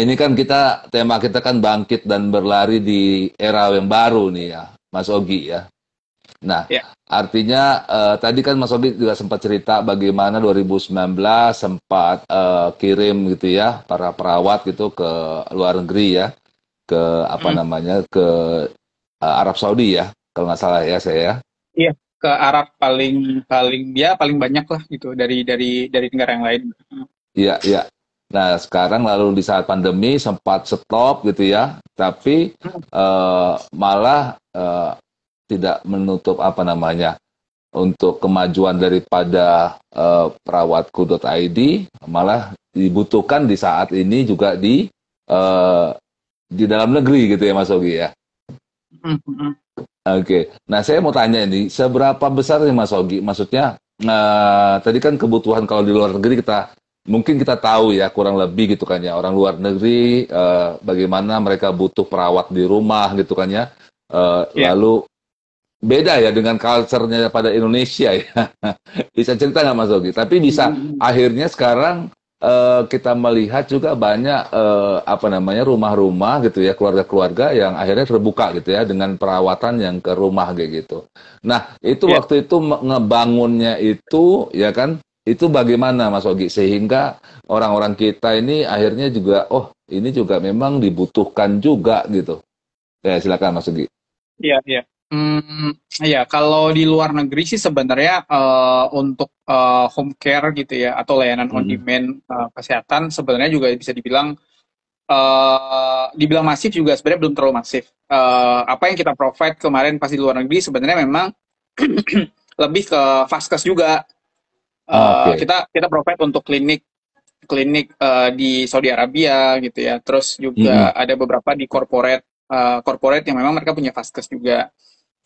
ini kan kita tema kita kan bangkit dan berlari di era yang baru nih ya Mas Ogi ya nah Ya. artinya eh, tadi kan Mas Ogi juga sempat cerita bagaimana 2019 sempat eh, kirim gitu ya para perawat gitu ke luar negeri ya ke apa Hmm. namanya ke eh, Arab Saudi ya kalau nggak salah ya saya ya. Ke Arab paling paling ya paling banyak lah gitu dari dari dari negara yang lain. Iya, iya. Nah, sekarang lalu di saat pandemi sempat stop gitu ya, tapi eh, malah eh, tidak menutup apa namanya untuk kemajuan daripada eh, perawatku.id, malah dibutuhkan di saat ini juga di eh, di dalam negeri gitu ya Mas Ogi ya. Hmm, hmm, hmm. Oke, nah saya mau tanya ini, seberapa besar nih Mas Ogi? Maksudnya, eh, tadi kan kebutuhan kalau di luar negeri kita mungkin kita tahu ya kurang lebih gitu kan ya orang luar negeri eh, bagaimana mereka butuh perawat di rumah gitu kan ya. Eh, Iya. Lalu beda ya dengan culture-nya pada Indonesia ya. bisa cerita nggak Mas Ogi? Tapi bisa Hmm, hmm. akhirnya sekarang eh, kita melihat juga banyak eh, apa namanya rumah-rumah gitu ya keluarga-keluarga yang akhirnya terbuka gitu ya dengan perawatan yang ke rumah kayak gitu. Nah itu Ya. waktu itu ngebangunnya itu ya kan itu bagaimana Mas Ogi sehingga orang-orang kita ini akhirnya juga oh ini juga memang dibutuhkan juga gitu. Ya silakan Mas Ogi. Iya, iya. Hmm, ya kalau di luar negeri sih sebenarnya eh, untuk eh, home care gitu ya atau layanan on Mm-mm. demand eh, kesehatan sebenarnya juga bisa dibilang eh dibilang masif juga sebenarnya belum terlalu masif. Eh, apa yang kita provide kemarin pas di luar negeri sebenarnya memang lebih ke vaskes juga. Eh, Oke. Kita kita provide untuk klinik klinik eh, di Saudi Arabia gitu ya. Terus juga ada beberapa di corporate eh, corporate yang memang mereka punya vaskes juga.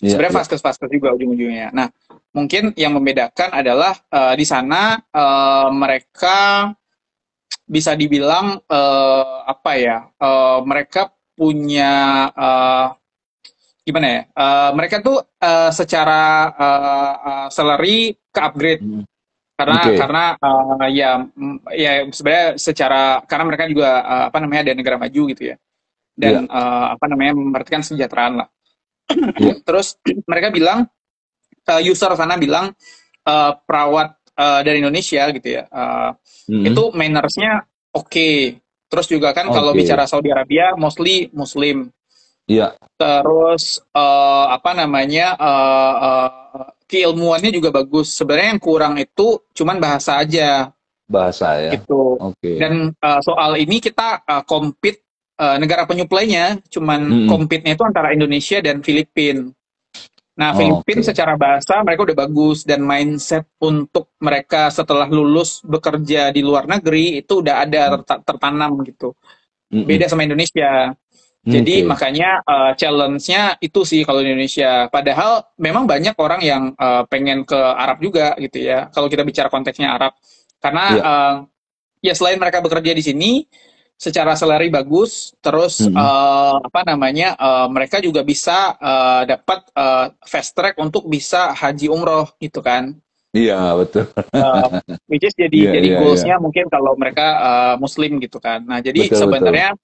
Iya, Sebenarnya iya. vaskes-vaskes juga ujung-ujungnya. Nah, mungkin yang membedakan adalah eh, di sana eh, mereka bisa dibilang eh, apa ya? eh, mereka punya eh, gimana ya? Eh, mereka tuh eh, secara eh, eh, salary ke upgrade. Mm. karena Oke. karena uh, ya mm, ya sebenarnya secara karena mereka juga uh, apa namanya ada negara maju gitu ya dan uh, apa namanya memperhatikan kesejahteraan lah Iya. terus mereka bilang uh, user sana bilang uh, perawat uh, dari Indonesia gitu ya uh, Mm-mm. itu mannersnya oke terus juga kan kalau Oke. bicara Saudi Arabia mostly Muslim Iya. terus eh, apa namanya eh, eh, keilmuannya juga bagus sebenarnya yang kurang itu cuman bahasa aja Bahasa ya. gitu Oke. dan eh, soal ini kita eh, compete eh, negara penyuplainya cuman Mm-mm. compete-nya itu antara Indonesia dan Filipina nah Oh, Filipina oke. secara bahasa mereka udah bagus dan mindset untuk mereka setelah lulus bekerja di luar negeri itu udah ada terta- tertanam gitu Mm-mm. beda sama Indonesia jadi Oke. makanya uh, challenge-nya itu sih kalau di Indonesia. Padahal memang banyak orang yang uh, pengen ke Arab juga gitu ya. Kalau kita bicara konteksnya Arab, karena Iya. uh, ya selain mereka bekerja di sini secara salary bagus, terus Mhm. uh, apa namanya uh, mereka juga bisa uh, dapat uh, fast track untuk bisa haji umroh gitu kan. Iya betul. Uh, which is jadi Iya, jadi iya, goalsnya mungkin kalau mereka uh, Muslim gitu kan. Nah jadi Betul, sebenarnya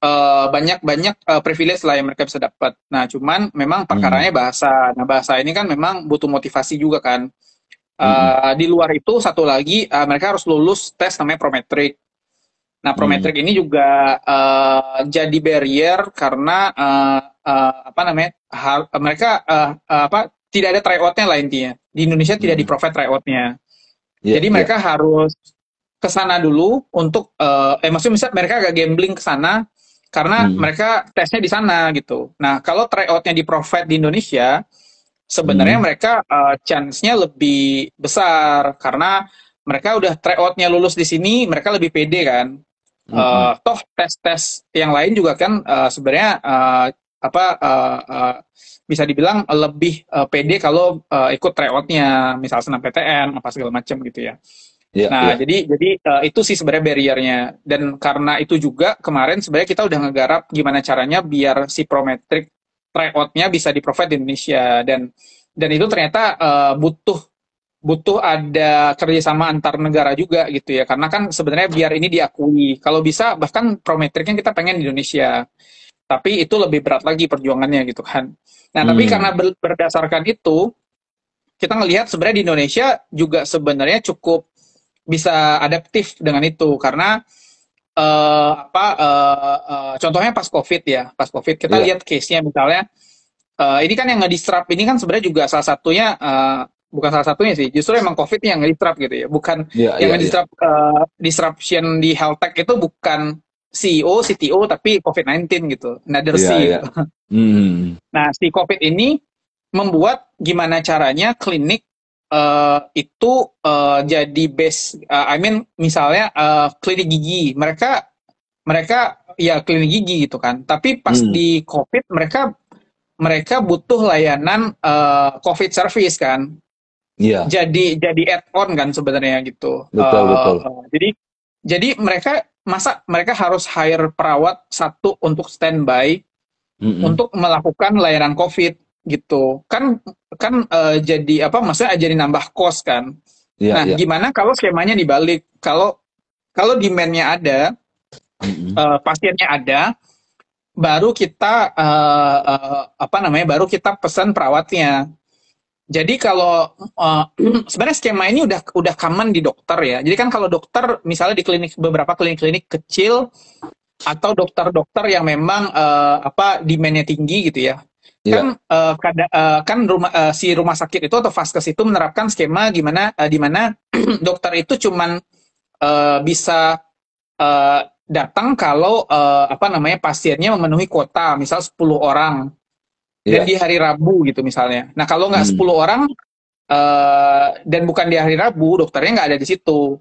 eh, banyak-banyak eh, privilege lah yang mereka bisa dapat. Nah cuman memang perkaranya bahasa. Nah bahasa ini kan memang butuh motivasi juga kan. Eh, Di luar itu satu lagi eh, mereka harus lulus tes namanya prometric. Nah prometric ini juga eh, jadi barrier karena eh, eh, apa namanya hal- mereka eh, eh, apa tidak ada tryoutnya lah intinya. Di Indonesia tidak Hmm. di provide tryoutnya. Iya, Jadi iya. mereka harus ke sana dulu untuk eh, eh maksudnya misal mereka agak gambling ke sana karena Hmm. mereka tesnya di sana gitu. Nah, kalau tryoutnya di provide di Indonesia, sebenarnya Hmm. mereka eh, chance-nya lebih besar karena mereka udah tryoutnya lulus di sini, mereka lebih pede kan. Eh, toh tes-tes yang lain juga kan eh, sebenarnya eh, apa eh, eh, bisa dibilang lebih eh, pede kalau eh, ikut tryoutnya, misal SNMPTN apa segala macam gitu ya. Iya, Nah, iya. jadi jadi eh, itu sih sebenarnya barriernya dan karena itu juga kemarin sebenarnya kita udah ngegarap gimana caranya biar si Prometric tryout-nya bisa di-provide di Indonesia dan dan itu ternyata eh, butuh butuh ada kerjasama antar negara juga gitu ya. Karena kan sebenarnya biar ini diakui. Kalau bisa bahkan Prometricnya kita pengen di Indonesia. Tapi itu lebih berat lagi perjuangannya gitu kan. Nah tapi Hmm. karena ber- berdasarkan itu kita ngelihat sebenarnya di Indonesia juga sebenarnya cukup bisa adaptif dengan itu. Karena eh, apa eh, eh, contohnya pas COVID ya. Pas COVID kita Iya. lihat case-nya misalnya eh, ini kan yang nge-disrupt. Ini kan sebenarnya juga salah satunya eh, bukan salah satunya sih justru emang COVID yang nge-disrupt gitu ya bukan Iya, yang iya, iya. nge-disrupt eh, disruption di health tech itu bukan CEO, CTO tapi COVID-19 gitu another C iya. gitu. Hmm. Nah, si COVID ini membuat gimana caranya klinik eh, itu eh, jadi base, eh, I mean misalnya eh, klinik gigi, mereka mereka ya klinik gigi gitu kan. Tapi pas Hmm. di COVID mereka mereka butuh layanan eh, COVID service kan. Iya. Jadi jadi add-on kan sebenarnya gitu. Betul, Eh, betul. eh, jadi jadi mereka masa mereka harus hire perawat satu untuk standby Mm-mm. untuk melakukan layanan COVID gitu kan kan eh, jadi apa maksudnya jadi nambah kos kan Iya, nah iya. gimana kalau skemanya dibalik kalau kalau demandnya ada Mm-mm. eh, pasiennya ada baru kita eh, eh, apa namanya baru kita pesan perawatnya jadi kalau eh, sebenarnya skema ini udah udah common di dokter ya. Jadi kan kalau dokter misalnya di klinik beberapa klinik-klinik kecil atau dokter-dokter yang memang eh, apa demandnya tinggi gitu ya. Iya. kan eh, kada- eh, kan rumah eh, si rumah sakit itu atau vaskes itu menerapkan skema gimana eh, di mana dokter itu cuman eh, bisa eh, datang kalau eh, apa namanya pasiennya memenuhi kuota misal 10 orang dan Iya. di hari Rabu gitu misalnya. Nah kalau nggak Hmm. 10 orang eh, dan bukan di hari Rabu dokternya nggak ada di situ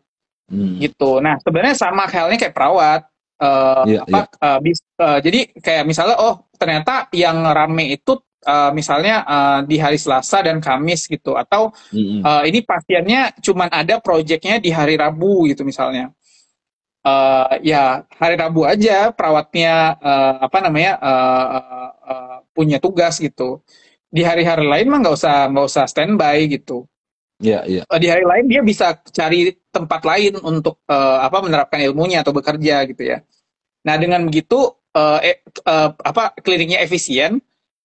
Mm. gitu. Nah sebenarnya sama halnya kayak perawat. Eh, Iya, apa eh, bis- eh, jadi kayak misalnya oh ternyata yang rame itu eh, misalnya eh, di hari Selasa dan Kamis gitu atau Mm-mm. eh, ini pasiennya cuman ada proyeknya di hari Rabu gitu misalnya. Eh, ya hari Rabu aja perawatnya eh, apa namanya eh, eh, eh, punya tugas gitu. Di hari-hari lain mah nggak usah nggak usah standby gitu. Iya, iya. Eh, di hari lain dia bisa cari tempat lain untuk uh, apa menerapkan ilmunya atau bekerja gitu ya. Nah dengan begitu uh, eh, uh, apa kliniknya efisien,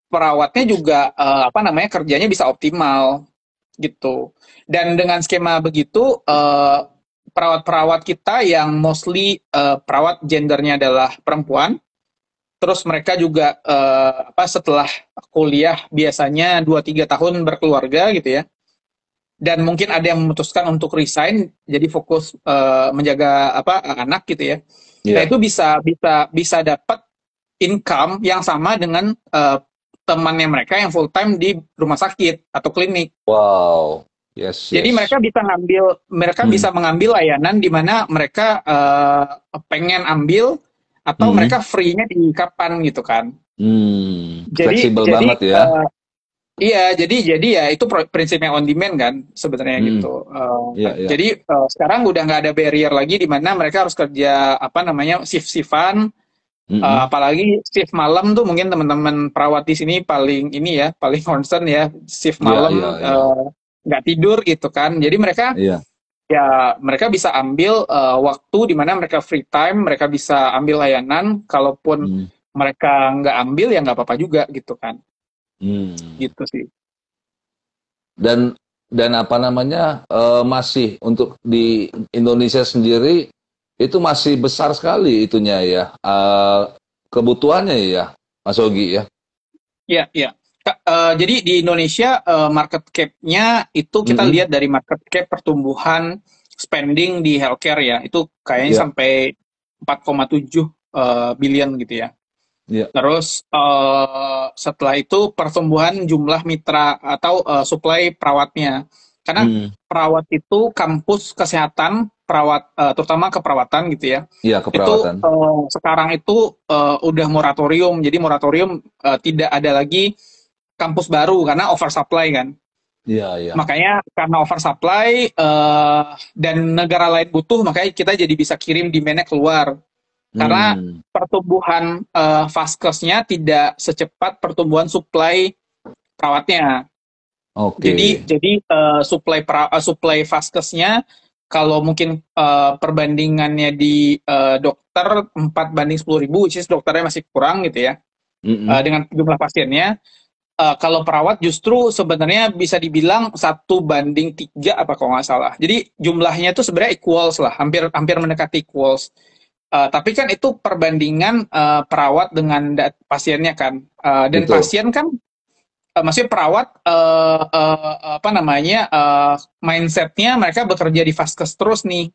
perawatnya juga uh, apa namanya kerjanya bisa optimal gitu. Dan dengan skema begitu uh, perawat-perawat kita yang mostly uh, perawat gendernya adalah perempuan, terus mereka juga uh, apa setelah kuliah biasanya 2-3 tahun berkeluarga gitu ya dan mungkin ada yang memutuskan untuk resign jadi fokus uh, menjaga apa anak gitu ya. Yeah. Nah itu bisa bisa bisa dapat income yang sama dengan uh, temannya mereka yang full time di rumah sakit atau klinik. Wow. Yes. Jadi yes. mereka bisa ngambil mereka hmm. bisa mengambil layanan di mana mereka uh, pengen ambil atau hmm. mereka free-nya di kapan gitu kan. Hmm. Jadi, Fleksibel jadi, banget ya. Uh, Iya, jadi jadi ya itu prinsipnya on demand kan sebenarnya hmm. gitu. Uh, yeah, yeah. Jadi uh, sekarang udah nggak ada barrier lagi di mana mereka harus kerja apa namanya shift shiftan. Mm -hmm. uh, apalagi shift malam tuh mungkin teman-teman perawat di sini paling ini ya paling concern ya shift iya, malam yeah, yeah, yeah. uh, tidur gitu kan. Jadi mereka yeah. ya mereka bisa ambil uh, waktu di mana mereka free time, mereka bisa ambil layanan. Kalaupun mm. mereka nggak ambil ya nggak apa-apa juga gitu kan. Hmm. Gitu sih. Dan dan apa namanya uh, masih untuk di Indonesia sendiri itu masih besar sekali itunya ya uh, kebutuhannya ya Mas Ogi ya. Iya iya. Uh, jadi di Indonesia uh, market cap-nya itu kita mm -hmm. lihat dari market cap pertumbuhan spending di healthcare ya itu kayaknya yeah. sampai 4,7 uh, billion gitu ya. Yeah. Terus uh, setelah itu pertumbuhan jumlah mitra atau uh, supply perawatnya. Karena hmm. perawat itu kampus kesehatan perawat uh, terutama keperawatan gitu ya. Iya, keperawatan. Itu uh, sekarang itu uh, udah moratorium. Jadi moratorium uh, tidak ada lagi kampus baru karena oversupply kan. Iya, iya. Makanya karena oversupply uh, dan negara lain butuh, makanya kita jadi bisa kirim demand-nya keluar. Karena hmm. pertumbuhan uh, vaskesnya tidak secepat pertumbuhan supply perawatnya. Okay. Jadi jadi uh, supply pra, uh, supply vaskesnya kalau mungkin uh, perbandingannya di uh, dokter 4 banding 10 ribu, which is dokternya masih kurang gitu ya, mm-hmm. uh, dengan jumlah pasiennya. Uh, kalau perawat justru sebenarnya bisa dibilang satu banding tiga apa kalau nggak salah. Jadi jumlahnya itu sebenarnya equals lah, hampir hampir mendekati equals. Uh, tapi kan itu perbandingan uh, perawat dengan pasiennya kan, uh, dan Betul. pasien kan, uh, maksudnya perawat uh, uh, apa namanya uh, mindsetnya mereka bekerja di vaskes terus nih,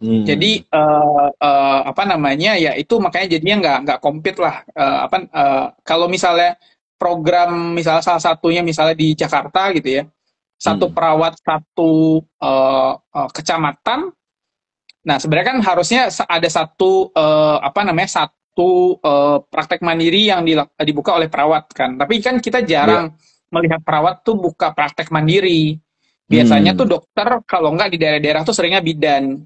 hmm. jadi uh, uh, apa namanya ya itu makanya jadinya nggak nggak compete lah, uh, apa uh, kalau misalnya program misalnya salah satunya misalnya di Jakarta gitu ya, satu hmm. perawat satu uh, uh, kecamatan Nah, sebenarnya kan harusnya ada satu uh, apa namanya satu uh, praktek mandiri yang dibuka oleh perawat kan. Tapi kan kita jarang yeah. melihat perawat tuh buka praktek mandiri. Biasanya hmm. tuh dokter kalau nggak di daerah-daerah tuh seringnya bidan.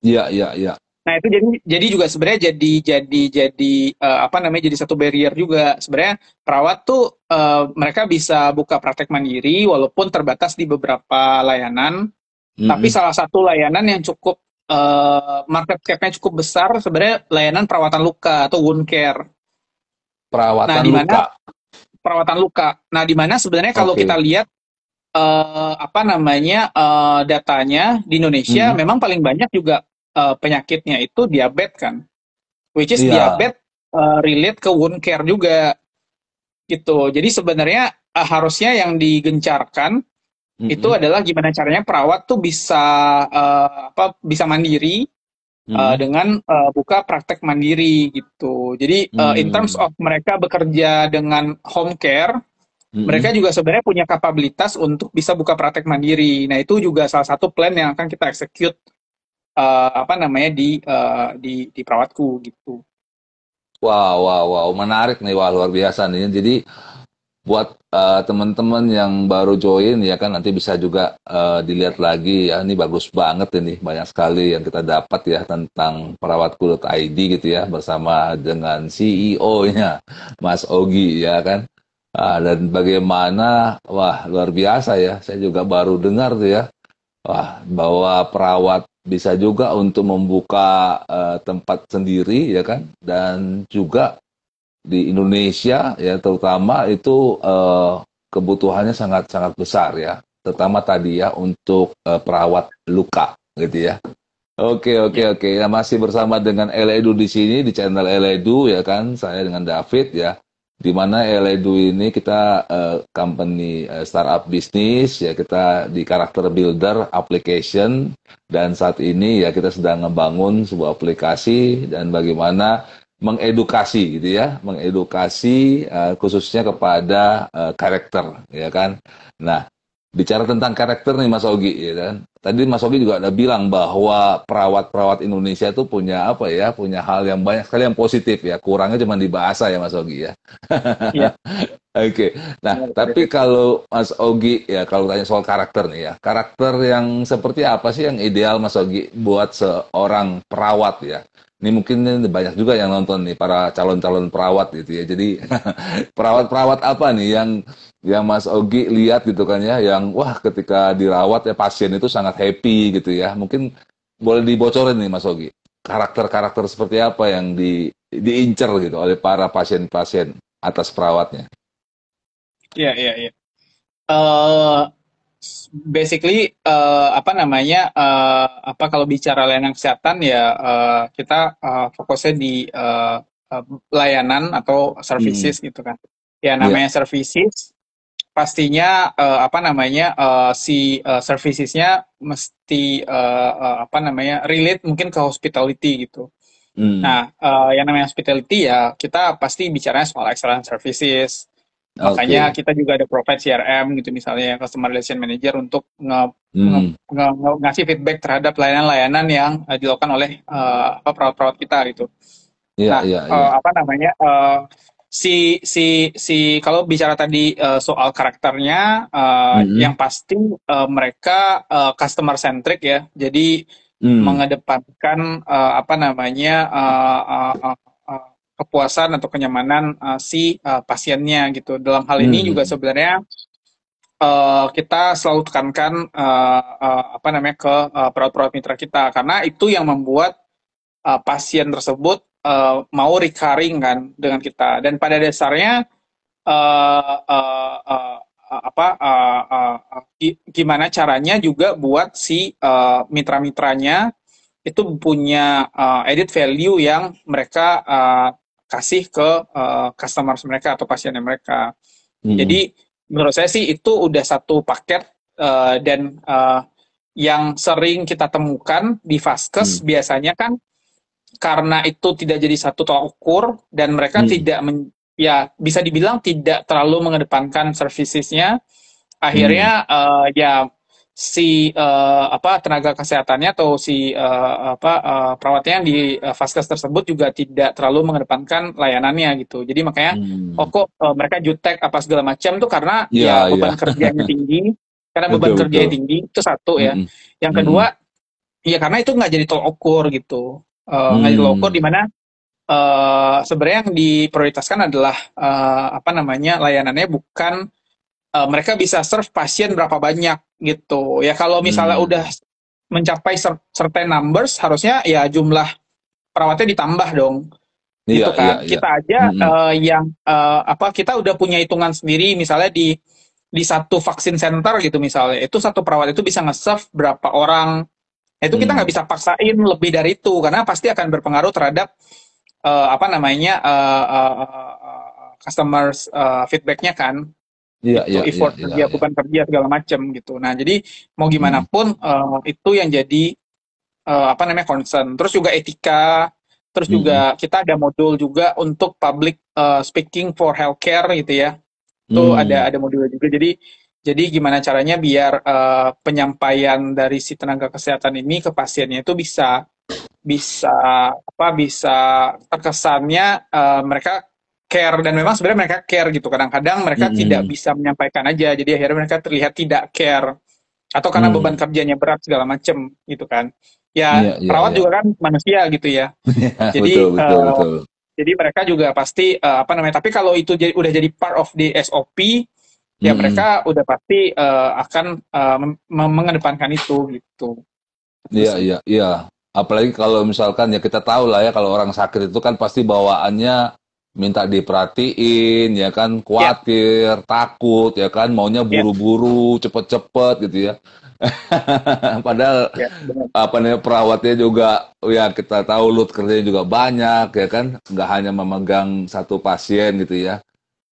Iya, yeah, iya, yeah, iya. Yeah. Nah, itu jadi jadi juga sebenarnya jadi jadi jadi uh, apa namanya jadi satu barrier juga. Sebenarnya perawat tuh uh, mereka bisa buka praktek mandiri walaupun terbatas di beberapa layanan. Mm -hmm. Tapi salah satu layanan yang cukup uh, market cap-nya cukup besar sebenarnya layanan perawatan luka atau wound care. Perawatan nah, di mana, luka. Perawatan luka. Nah, di mana sebenarnya kalau okay. kita lihat uh, apa namanya uh, datanya di Indonesia hmm. memang paling banyak juga uh, penyakitnya itu diabetes kan. Which is yeah. diabetes uh, relate ke wound care juga gitu. Jadi sebenarnya uh, harusnya yang digencarkan hmm Itu adalah gimana caranya perawat tuh bisa uh, apa bisa mandiri mm-hmm. uh, dengan uh, buka praktek mandiri gitu. Jadi uh, mm-hmm. in terms of mereka bekerja dengan home care, mm-hmm. mereka juga sebenarnya punya kapabilitas untuk bisa buka praktek mandiri. Nah itu juga salah satu plan yang akan kita execute uh, apa namanya di uh, di di perawatku gitu. Wow, wow, wow, menarik nih, wah luar biasa nih. Jadi buat uh, teman-teman yang baru join ya kan nanti bisa juga uh, dilihat lagi ya ini bagus banget ini banyak sekali yang kita dapat ya tentang perawatku.id gitu ya bersama dengan CEO-nya Mas Ogi ya kan uh, dan bagaimana wah luar biasa ya saya juga baru dengar tuh ya Wah, bahwa perawat bisa juga untuk membuka uh, tempat sendiri ya kan? Dan juga di Indonesia ya terutama itu uh, kebutuhannya sangat sangat besar ya. Terutama tadi ya untuk uh, perawat luka gitu ya. Oke oke oke. Ya masih bersama dengan Eledu di sini di channel Eledu ya kan? Saya dengan David ya di mana Eledu ini kita uh, company uh, startup bisnis ya kita di karakter builder application dan saat ini ya kita sedang ngebangun sebuah aplikasi dan bagaimana mengedukasi gitu ya mengedukasi uh, khususnya kepada uh, karakter ya kan. Nah bicara tentang karakter nih Mas Ogi ya kan. Tadi Mas Ogi juga ada bilang bahwa perawat-perawat Indonesia itu punya apa ya, punya hal yang banyak sekali yang positif ya. Kurangnya cuma di bahasa ya Mas Ogi ya. Iya. Oke. Okay. Nah, ya, tapi kalau Mas Ogi ya kalau tanya soal karakter nih ya. Karakter yang seperti apa sih yang ideal Mas Ogi buat seorang perawat ya? Ini mungkin ini banyak juga yang nonton nih para calon-calon perawat gitu ya. Jadi perawat-perawat apa nih yang yang Mas Ogi lihat gitu kan ya, yang wah ketika dirawat ya pasien itu sangat happy gitu ya. Mungkin boleh dibocorin nih Mas Ogi. Karakter-karakter seperti apa yang di diincar gitu oleh para pasien-pasien atas perawatnya. Iya, iya, iya. Uh, basically uh, apa namanya uh, apa kalau bicara layanan kesehatan ya uh, kita uh, fokusnya di uh, uh, layanan atau services hmm. gitu kan ya namanya yeah. services pastinya uh, apa namanya uh, si uh, servicesnya mesti uh, uh, apa namanya relate mungkin ke hospitality gitu hmm. nah uh, yang namanya hospitality ya kita pasti bicaranya soal excellent services Makanya okay. kita juga ada provide CRM gitu misalnya customer relation manager untuk nge, hmm. nge, nge, ngasih feedback terhadap layanan-layanan yang uh, dilakukan oleh uh, apa perawat-perawat kita gitu. Yeah, nah, yeah, yeah. Uh, apa namanya uh, si si si kalau bicara tadi uh, soal karakternya uh, mm -hmm. yang pasti uh, mereka uh, customer centric ya. Jadi mm. mengedepankan uh, apa namanya uh, uh, uh, kepuasan atau kenyamanan uh, si uh, pasiennya gitu. Dalam hal ini hmm. juga sebenarnya uh, kita selalu tekankan uh, uh, apa namanya ke uh, perawat-perawat mitra kita karena itu yang membuat uh, pasien tersebut uh, mau recurring kan dengan kita dan pada dasarnya uh, uh, uh, apa uh, uh, uh, gimana caranya juga buat si uh, mitra-mitranya itu punya uh, edit value yang mereka uh, kasih ke uh, customers mereka atau pasiennya mereka. Hmm. Jadi menurut saya sih itu udah satu paket uh, dan uh, yang sering kita temukan di Vaskes hmm. biasanya kan karena itu tidak jadi satu tolak ukur dan mereka hmm. tidak men, ya bisa dibilang tidak terlalu mengedepankan servicesnya akhirnya hmm. uh, ya si uh, apa tenaga kesehatannya atau si uh, apa uh, perawatnya di uh, vaskes tersebut juga tidak terlalu mengedepankan layanannya gitu. Jadi makanya hmm. oh kok uh, mereka jutek apa segala macam tuh karena yeah, ya beban yeah. kerjanya tinggi, karena betul, beban kerjanya tinggi itu satu ya. Hmm. Yang kedua hmm. ya karena itu nggak jadi tol ukur gitu. Uh, nggak hmm. jadi tol ukur di mana uh, sebenarnya yang diprioritaskan adalah uh, apa namanya layanannya bukan uh, mereka bisa serve pasien berapa banyak gitu. Ya kalau misalnya hmm. udah mencapai certain numbers harusnya ya jumlah perawatnya ditambah dong. Iya, gitu kan. Iya, iya. Kita aja hmm. uh, yang uh, apa kita udah punya hitungan sendiri misalnya di di satu vaksin center gitu misalnya itu satu perawat itu bisa nge-serve berapa orang itu kita nggak hmm. bisa paksain lebih dari itu karena pasti akan berpengaruh terhadap uh, apa namanya uh, uh, uh, customers uh, feedbacknya kan Iya, iya, effort iya, kerja, iya, beban kerja segala macam gitu. Nah, jadi mau gimana hmm. pun uh, itu yang jadi uh, apa namanya concern. Terus juga etika, terus hmm. juga kita ada modul juga untuk public uh, speaking for healthcare gitu ya. Itu hmm. ada ada modul juga. Jadi jadi gimana caranya biar uh, penyampaian dari si tenaga kesehatan ini ke pasiennya itu bisa bisa apa bisa terkesannya uh, mereka care dan memang sebenarnya mereka care gitu kadang-kadang mereka mm -hmm. tidak bisa menyampaikan aja jadi akhirnya mereka terlihat tidak care atau karena mm. beban kerjanya berat segala macem gitu kan ya yeah, yeah, perawat yeah. juga kan manusia gitu ya yeah, jadi betul, betul, uh, betul. jadi mereka juga pasti uh, apa namanya tapi kalau itu jadi, udah jadi part of the SOP ya mereka udah pasti uh, akan uh, mengedepankan itu gitu. Iya iya iya. Apalagi kalau misalkan ya kita tahu lah ya kalau orang sakit itu kan pasti bawaannya minta diperhatiin ya kan khawatir, ya. takut ya kan maunya ya. buru-buru, ya. cepet-cepet gitu ya. Padahal ya, apa nih perawatnya juga ya kita tahu load kerjanya juga banyak ya kan, nggak hanya memegang satu pasien gitu ya.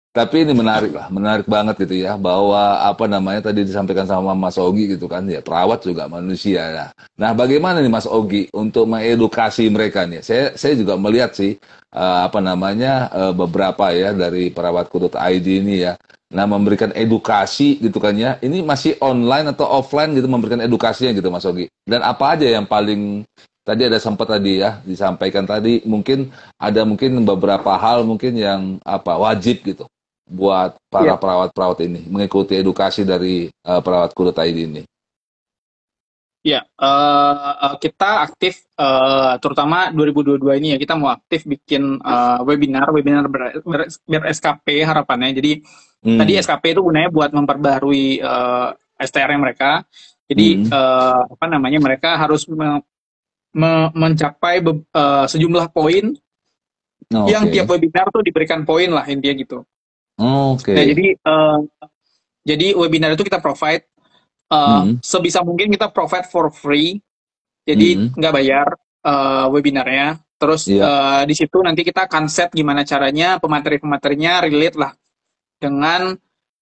Tapi ini menarik lah, menarik banget gitu ya, bahwa apa namanya tadi disampaikan sama Mas Ogi gitu kan, ya perawat juga manusia ya. Nah, bagaimana nih Mas Ogi untuk mengedukasi mereka nih? Saya saya juga melihat sih uh, apa namanya uh, beberapa ya dari perawat kudut ID ini ya. Nah, memberikan edukasi gitu kan ya. Ini masih online atau offline gitu memberikan edukasinya gitu Mas Ogi. Dan apa aja yang paling tadi ada sempat tadi ya disampaikan tadi mungkin ada mungkin beberapa hal mungkin yang apa wajib gitu buat para ya. perawat-perawat ini mengikuti edukasi dari uh, perawat kulit ID ini? Ya, uh, kita aktif uh, terutama 2022 ini ya kita mau aktif bikin uh, webinar, webinar ber, ber, ber SKP harapannya. Jadi hmm. tadi SKP itu gunanya buat memperbarui uh, STR mereka. Jadi hmm. uh, apa namanya mereka harus me, me, mencapai be, uh, sejumlah poin oh, yang tiap webinar tuh diberikan poin lah intinya gitu. Oke. Okay. Nah, jadi uh, jadi webinar itu kita provide uh, mm. sebisa mungkin kita provide for free. Jadi mm. nggak bayar uh, webinarnya. Terus yeah. Iya. uh, di situ nanti kita akan set gimana caranya pemateri-pematerinya relate lah dengan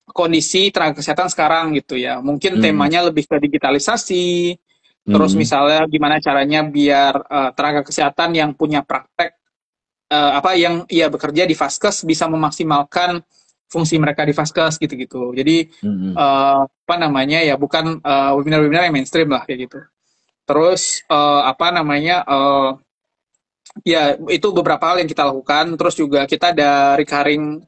kondisi tenaga kesehatan sekarang gitu ya. Mungkin mm. temanya lebih ke digitalisasi. Terus mm. misalnya gimana caranya biar uh, tenaga kesehatan yang punya praktek uh, apa yang ia bekerja di Vaskes bisa memaksimalkan fungsi mereka di Vaskes gitu-gitu. Jadi mm-hmm. uh, apa namanya ya bukan uh, webinar-webinar yang mainstream lah kayak gitu. Terus uh, apa namanya uh, ya itu beberapa hal yang kita lakukan. Terus juga kita ada recurring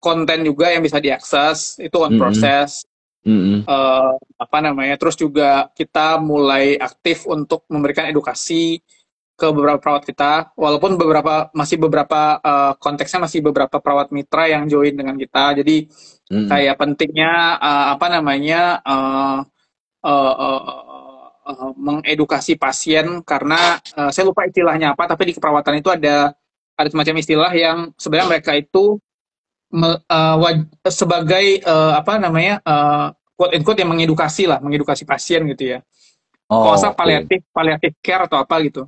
konten juga yang bisa diakses itu on mm-hmm. process. Mm-hmm. Uh, apa namanya? Terus juga kita mulai aktif untuk memberikan edukasi ke beberapa perawat kita, walaupun beberapa masih beberapa uh, konteksnya masih beberapa perawat mitra yang join dengan kita, jadi mm. kayak pentingnya uh, apa namanya uh, uh, uh, uh, mengedukasi pasien karena uh, saya lupa istilahnya apa, tapi di keperawatan itu ada ada semacam istilah yang sebenarnya mereka itu me, uh, sebagai uh, apa namanya uh, quote unquote yang mengedukasi lah, mengedukasi pasien gitu ya. Oh, Kalau okay. paliatif, paliatif care atau apa gitu.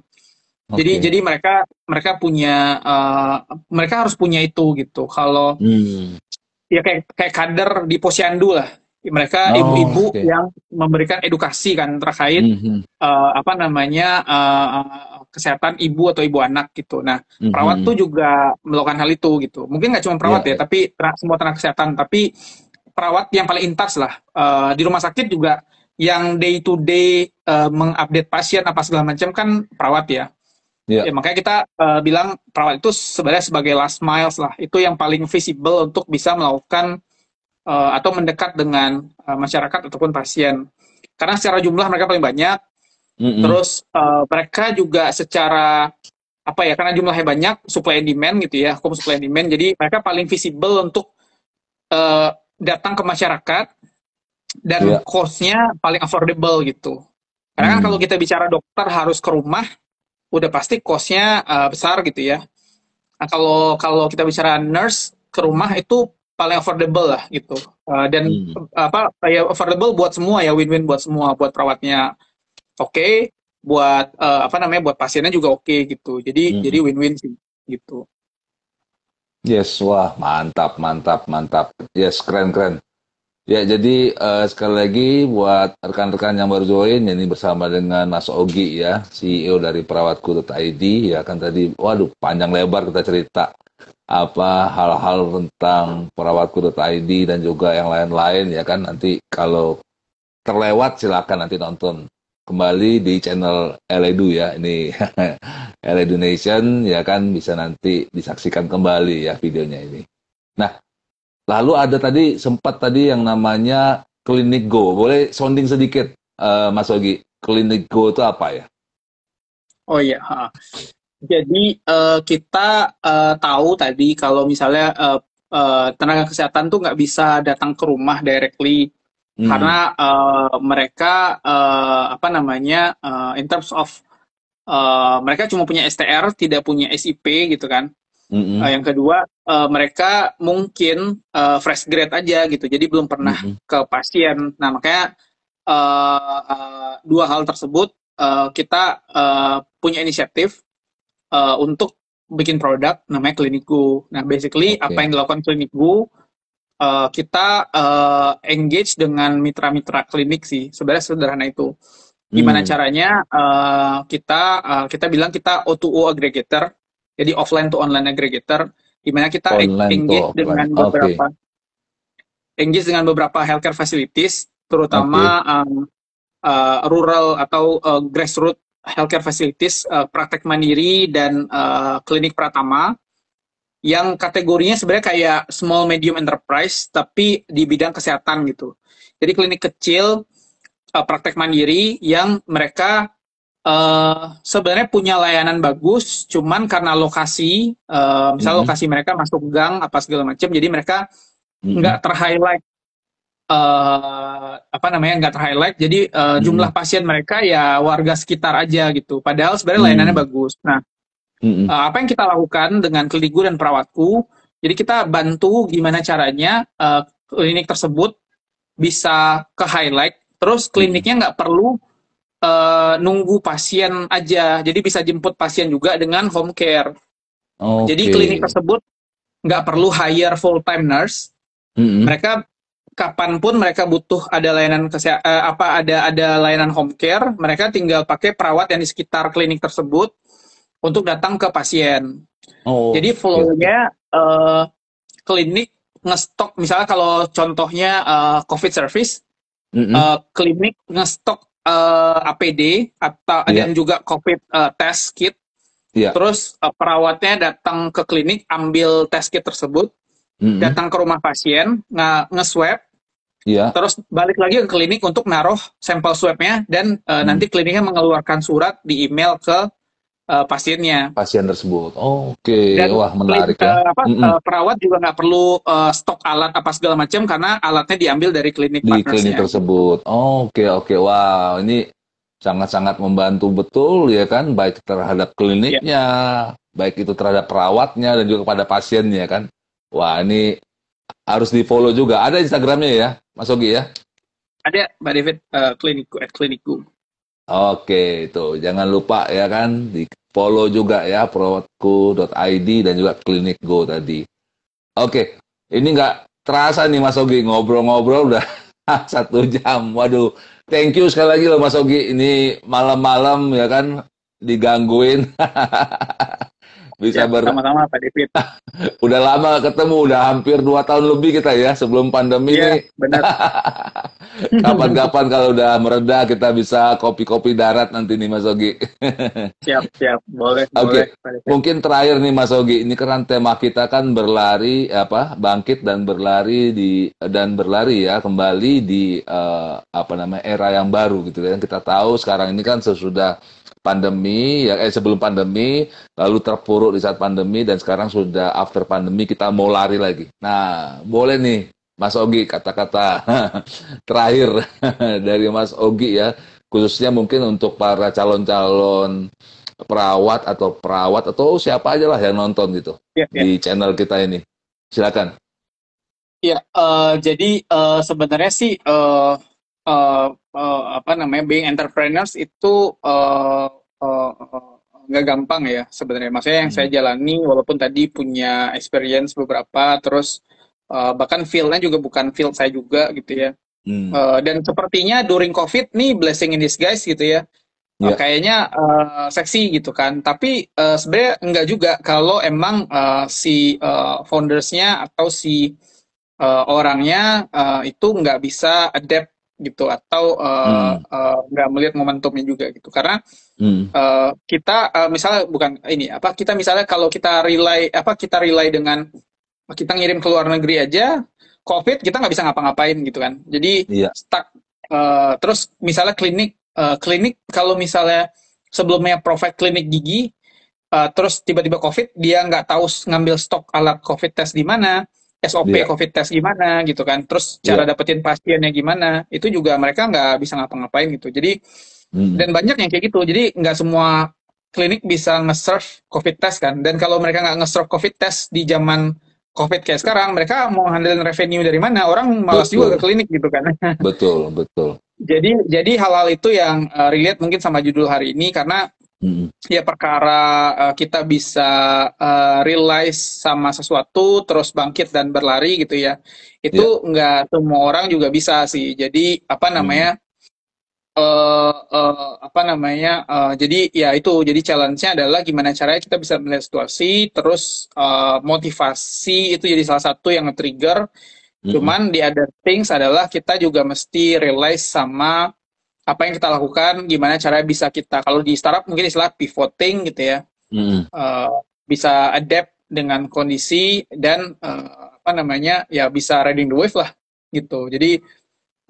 Okay. Jadi jadi mereka mereka punya uh, mereka harus punya itu gitu. Kalau hmm. ya kayak kayak kader di posyandu lah. Mereka oh, ibu-ibu oh, okay. yang memberikan edukasi kan terkait mm-hmm. uh, apa namanya uh, kesehatan ibu atau ibu anak gitu. Nah mm-hmm. perawat tuh juga melakukan hal itu gitu. Mungkin nggak cuma perawat yeah, ya, yeah. tapi semua tenaga kesehatan. Tapi perawat yang paling intas lah uh, di rumah sakit juga yang day to day uh, mengupdate pasien apa segala macam kan perawat ya. Yeah. Ya, makanya kita uh, bilang perawat itu sebenarnya sebagai last miles lah. Itu yang paling visible untuk bisa melakukan uh, atau mendekat dengan uh, masyarakat ataupun pasien. Karena secara jumlah mereka paling banyak. Mm -hmm. Terus uh, mereka juga secara apa ya? Karena jumlahnya banyak, supply and demand gitu ya, hukum supply and demand. Jadi mereka paling visible untuk uh, datang ke masyarakat dan yeah. cost-nya paling affordable gitu. Karena mm. kan kalau kita bicara dokter harus ke rumah, udah pasti costnya uh, besar gitu ya. Nah, kalau kalau kita bicara nurse ke rumah itu paling affordable lah gitu. Uh, dan hmm. apa ya affordable buat semua ya win-win buat semua buat perawatnya oke, okay, buat uh, apa namanya buat pasiennya juga oke okay, gitu. Jadi hmm. jadi win-win sih gitu. Yes, wah mantap, mantap, mantap. Yes, keren, keren. Ya, jadi uh, sekali lagi buat rekan-rekan yang baru join, ini bersama dengan Mas Ogi ya, CEO dari perawatku.id ya kan tadi, waduh panjang lebar kita cerita apa hal-hal tentang perawatku.id dan juga yang lain-lain ya kan nanti kalau terlewat silakan nanti nonton kembali di channel Eledu ya ini Eledu Nation ya kan bisa nanti disaksikan kembali ya videonya ini. Nah Lalu ada tadi sempat tadi yang namanya Klinik Go. Boleh sounding sedikit, uh, Mas Ogi. Klinik Go itu apa ya? Oh iya. Ha. Jadi uh, kita uh, tahu tadi kalau misalnya uh, uh, tenaga kesehatan tuh nggak bisa datang ke rumah directly Hmm. karena uh, mereka uh, apa namanya uh, in terms of uh, mereka cuma punya STR tidak punya SIP gitu kan Mm-mm. Uh, yang kedua uh, mereka mungkin uh, fresh grade aja gitu jadi belum pernah Mm-mm. ke pasien nah makanya uh, uh, dua hal tersebut uh, kita uh, punya inisiatif uh, untuk bikin produk namanya Klinikgu nah basically Oke. apa yang dilakukan Klinikgu uh, kita uh, engage dengan mitra-mitra klinik sih sebenarnya sederhana itu gimana Hmm. caranya uh, kita uh, kita bilang kita O2O aggregator jadi offline to online aggregator gimana kita Online engage dengan beberapa engage dengan beberapa healthcare facilities terutama um, uh, rural atau uh, grassroots healthcare facilities uh, praktek mandiri dan uh, klinik pratama yang kategorinya sebenarnya kayak small medium enterprise tapi di bidang kesehatan gitu. Jadi klinik kecil uh, praktek mandiri yang mereka uh, sebenarnya punya layanan bagus, cuman karena lokasi, uh, misalnya Mhm. lokasi mereka masuk gang apa segala macam, jadi mereka Mm-mm. nggak ter-highlight uh, apa namanya nggak ter-highlight. Jadi uh, Mhm. jumlah pasien mereka ya warga sekitar aja gitu. Padahal sebenarnya Hmm. layanannya bagus. Nah Mm-mm. Uh, apa yang kita lakukan dengan klinikku dan perawatku, jadi kita bantu gimana caranya uh, klinik tersebut bisa ke highlight, terus kliniknya nggak perlu uh, nunggu pasien aja, jadi bisa jemput pasien juga dengan home care. Jadi Oke. klinik tersebut nggak perlu hire full time nurse, Mm-mm. mereka kapan pun mereka butuh ada layanan kesehatan apa ada ada layanan home care, mereka tinggal pakai perawat yang di sekitar klinik tersebut untuk datang ke pasien. Oh, Jadi flow-nya eh, klinik ngestok misalnya kalau contohnya eh, COVID service, Mm-mm. eh, klinik ngestok eh, APD atau Iya. dan juga COVID eh, test kit. Iya. Terus eh, perawatnya datang ke klinik ambil test kit tersebut, Mm-mm. datang ke rumah pasien, nge- nge-swab, Iya. terus balik lagi ke klinik untuk naruh sampel swabnya dan eh, Hmm. nanti kliniknya mengeluarkan surat di email ke eh, pasiennya. Pasien tersebut. Oke. Dan Wah, menarik Klin- ya. eh, apa, Mm-mm. eh, perawat juga nggak perlu eh, stok alat apa segala macam karena alatnya diambil dari klinik di klinik tersebut. Oke, oke. Wow, ini sangat-sangat membantu betul ya kan, baik terhadap kliniknya, baik itu terhadap perawatnya dan juga kepada pasiennya kan. Wah, ini harus di-follow juga. Ada Instagramnya ya, Mas Ogi ya? Ada Mbak David eh, klinikku at klinikku. Oke, itu jangan lupa ya kan di follow juga ya perawatku.id dan juga klinik go tadi. Oke, ini nggak terasa nih Mas Ogi ngobrol-ngobrol udah satu jam. Waduh, thank you sekali lagi loh Mas Ogi. Ini malam-malam ya kan digangguin. Bisa Ya, ber sama-sama Pak David. udah lama ketemu, udah hampir dua tahun lebih kita ya sebelum pandemi Iya, nih. benar. Kapan-kapan kalau udah mereda kita bisa kopi-kopi darat nanti nih Mas Ogi. siap, siap. Boleh, Oke. David. Mungkin terakhir nih Mas Ogi, ini kan tema kita kan berlari apa bangkit dan berlari di dan berlari ya kembali di eh, apa namanya era yang baru gitu kan. Kita tahu sekarang ini kan sesudah pandemi ya eh sebelum pandemi lalu terpuruk di saat pandemi dan sekarang sudah after pandemi kita mau lari lagi. Nah, boleh nih Mas Ogi kata-kata terakhir dari Mas Ogi ya khususnya mungkin untuk para calon-calon perawat atau perawat atau siapa aja lah yang nonton gitu Iya, iya. di channel kita ini. Silakan. Iya, eh, jadi eh, sebenarnya sih eh, eh, eh, apa namanya being entrepreneurs itu eh, eh, eh, nggak gampang ya sebenarnya. Maksudnya yang saya Hmm. jalani walaupun tadi punya experience beberapa, terus eh, bahkan fieldnya juga bukan field saya juga gitu ya. Hmm. Eh, dan sepertinya during COVID nih blessing in disguise gitu ya. Eh, Ya. kayaknya eh, seksi gitu kan. Tapi eh, sebenarnya enggak juga kalau emang eh, si eh, foundersnya atau si eh, orangnya eh, itu nggak bisa adapt gitu atau eh, Hmm. eh, nggak melihat momentumnya juga gitu. Karena Hmm. eh, kita eh, misalnya bukan ini apa kita misalnya kalau kita rely apa kita rely dengan kita ngirim ke luar negeri aja COVID kita nggak bisa ngapa-ngapain gitu kan. Jadi Iya. stuck. Eh, terus misalnya klinik, eh, klinik kalau misalnya sebelumnya provide klinik gigi, eh, terus tiba-tiba COVID dia nggak tahu ngambil stok alat COVID test di mana, SOP Iya. COVID test gimana gitu kan, terus cara Iya. dapetin pasiennya gimana, itu juga mereka nggak bisa ngapa-ngapain gitu. Jadi Mm. dan banyak yang kayak gitu. Jadi nggak semua klinik bisa nge-serve COVID test kan. Dan kalau mereka nggak nge-serve COVID test di zaman COVID kayak sekarang, mereka mau handle revenue dari mana? Orang malas Betul. juga ke klinik gitu kan. Betul, betul. jadi jadi hal-hal itu yang uh, relate mungkin sama judul hari ini karena Mm. ya perkara uh, kita bisa uh, realize sama sesuatu terus bangkit dan berlari gitu ya. Itu nggak semua orang juga bisa sih. Jadi apa namanya eh eh, apa namanya eh, jadi ya itu. Jadi challenge-nya adalah gimana caranya kita bisa melihat situasi terus eh, motivasi itu jadi salah satu yang nge-trigger. Mm. cuman the other things adalah kita juga mesti realize sama apa yang kita lakukan gimana caranya bisa kita kalau di startup mungkin istilah pivoting gitu ya Mm. eh, bisa adapt dengan kondisi dan eh, apa namanya ya bisa riding the wave lah gitu jadi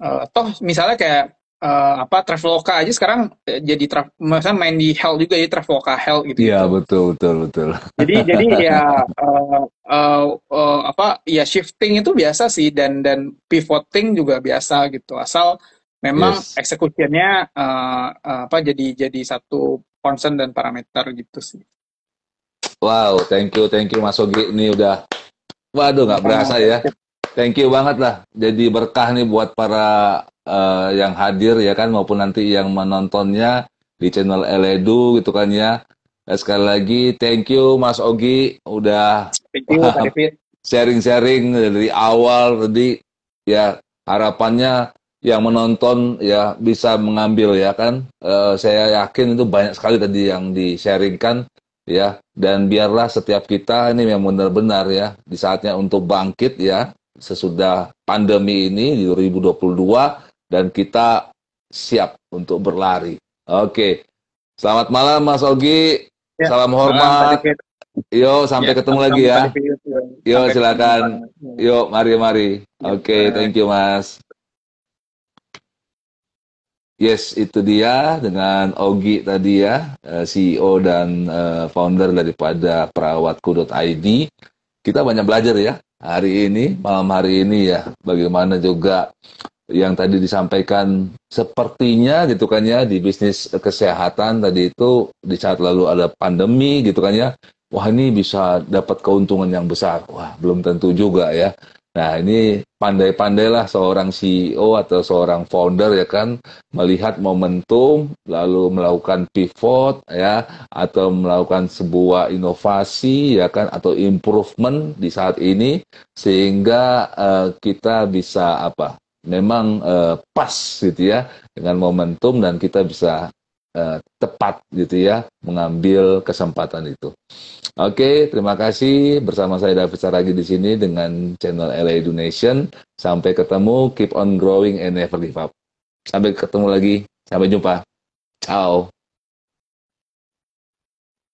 eh, toh misalnya kayak eh, apa Traveloka aja sekarang jadi tra- misalnya main di Hell juga ya Traveloka Hell gitu Iya, betul, betul, betul. jadi jadi ya eh, eh, eh, apa ya shifting itu biasa sih dan dan pivoting juga biasa gitu asal memang Yes. executionnya eh, eh, apa jadi jadi satu concern dan parameter gitu sih Wow, thank you, thank you Mas Ogi. Ini udah, waduh nggak berasa ya. Thank you banget lah. Jadi berkah nih buat para eh, yang hadir ya kan maupun nanti yang menontonnya di channel Eledu gitu kan ya. Sekali lagi thank you Mas Ogi udah sharing-sharing dari awal tadi ya harapannya yang menonton ya bisa mengambil ya kan Eh, saya yakin itu banyak sekali tadi yang di-sharingkan ya dan biarlah setiap kita ini yang benar-benar ya di saatnya untuk bangkit ya sesudah pandemi ini di 2022 dan kita siap untuk berlari. Oke. Selamat malam Mas Ogi. Ya, Salam Malam, Pak hormat. David. Yo sampai Ya, ketemu lagi ya. Yo, silakan. Yuk, mari mari. Ya, Oke, bye. thank you Mas. Yes, itu dia dengan Ogi tadi ya, eh, CEO dan eh, founder daripada perawatku.id. Kita banyak belajar ya hari ini, malam hari ini ya, bagaimana juga yang tadi disampaikan sepertinya gitu kan ya di bisnis kesehatan tadi itu di saat lalu ada pandemi gitu kan ya. Wah, ini bisa dapat keuntungan yang besar. Wah, belum tentu juga ya. Nah, ini pandai-pandailah seorang CEO atau seorang founder ya kan melihat momentum lalu melakukan pivot ya atau melakukan sebuah inovasi ya kan atau improvement di saat ini sehingga eh, kita bisa apa? Memang eh, pas gitu ya dengan momentum dan kita bisa eh, tepat gitu ya mengambil kesempatan itu. Oke, terima kasih bersama saya David Saragi di sini dengan channel LA Donation. Sampai ketemu, keep on growing and never give up. Sampai ketemu lagi, sampai jumpa. Ciao.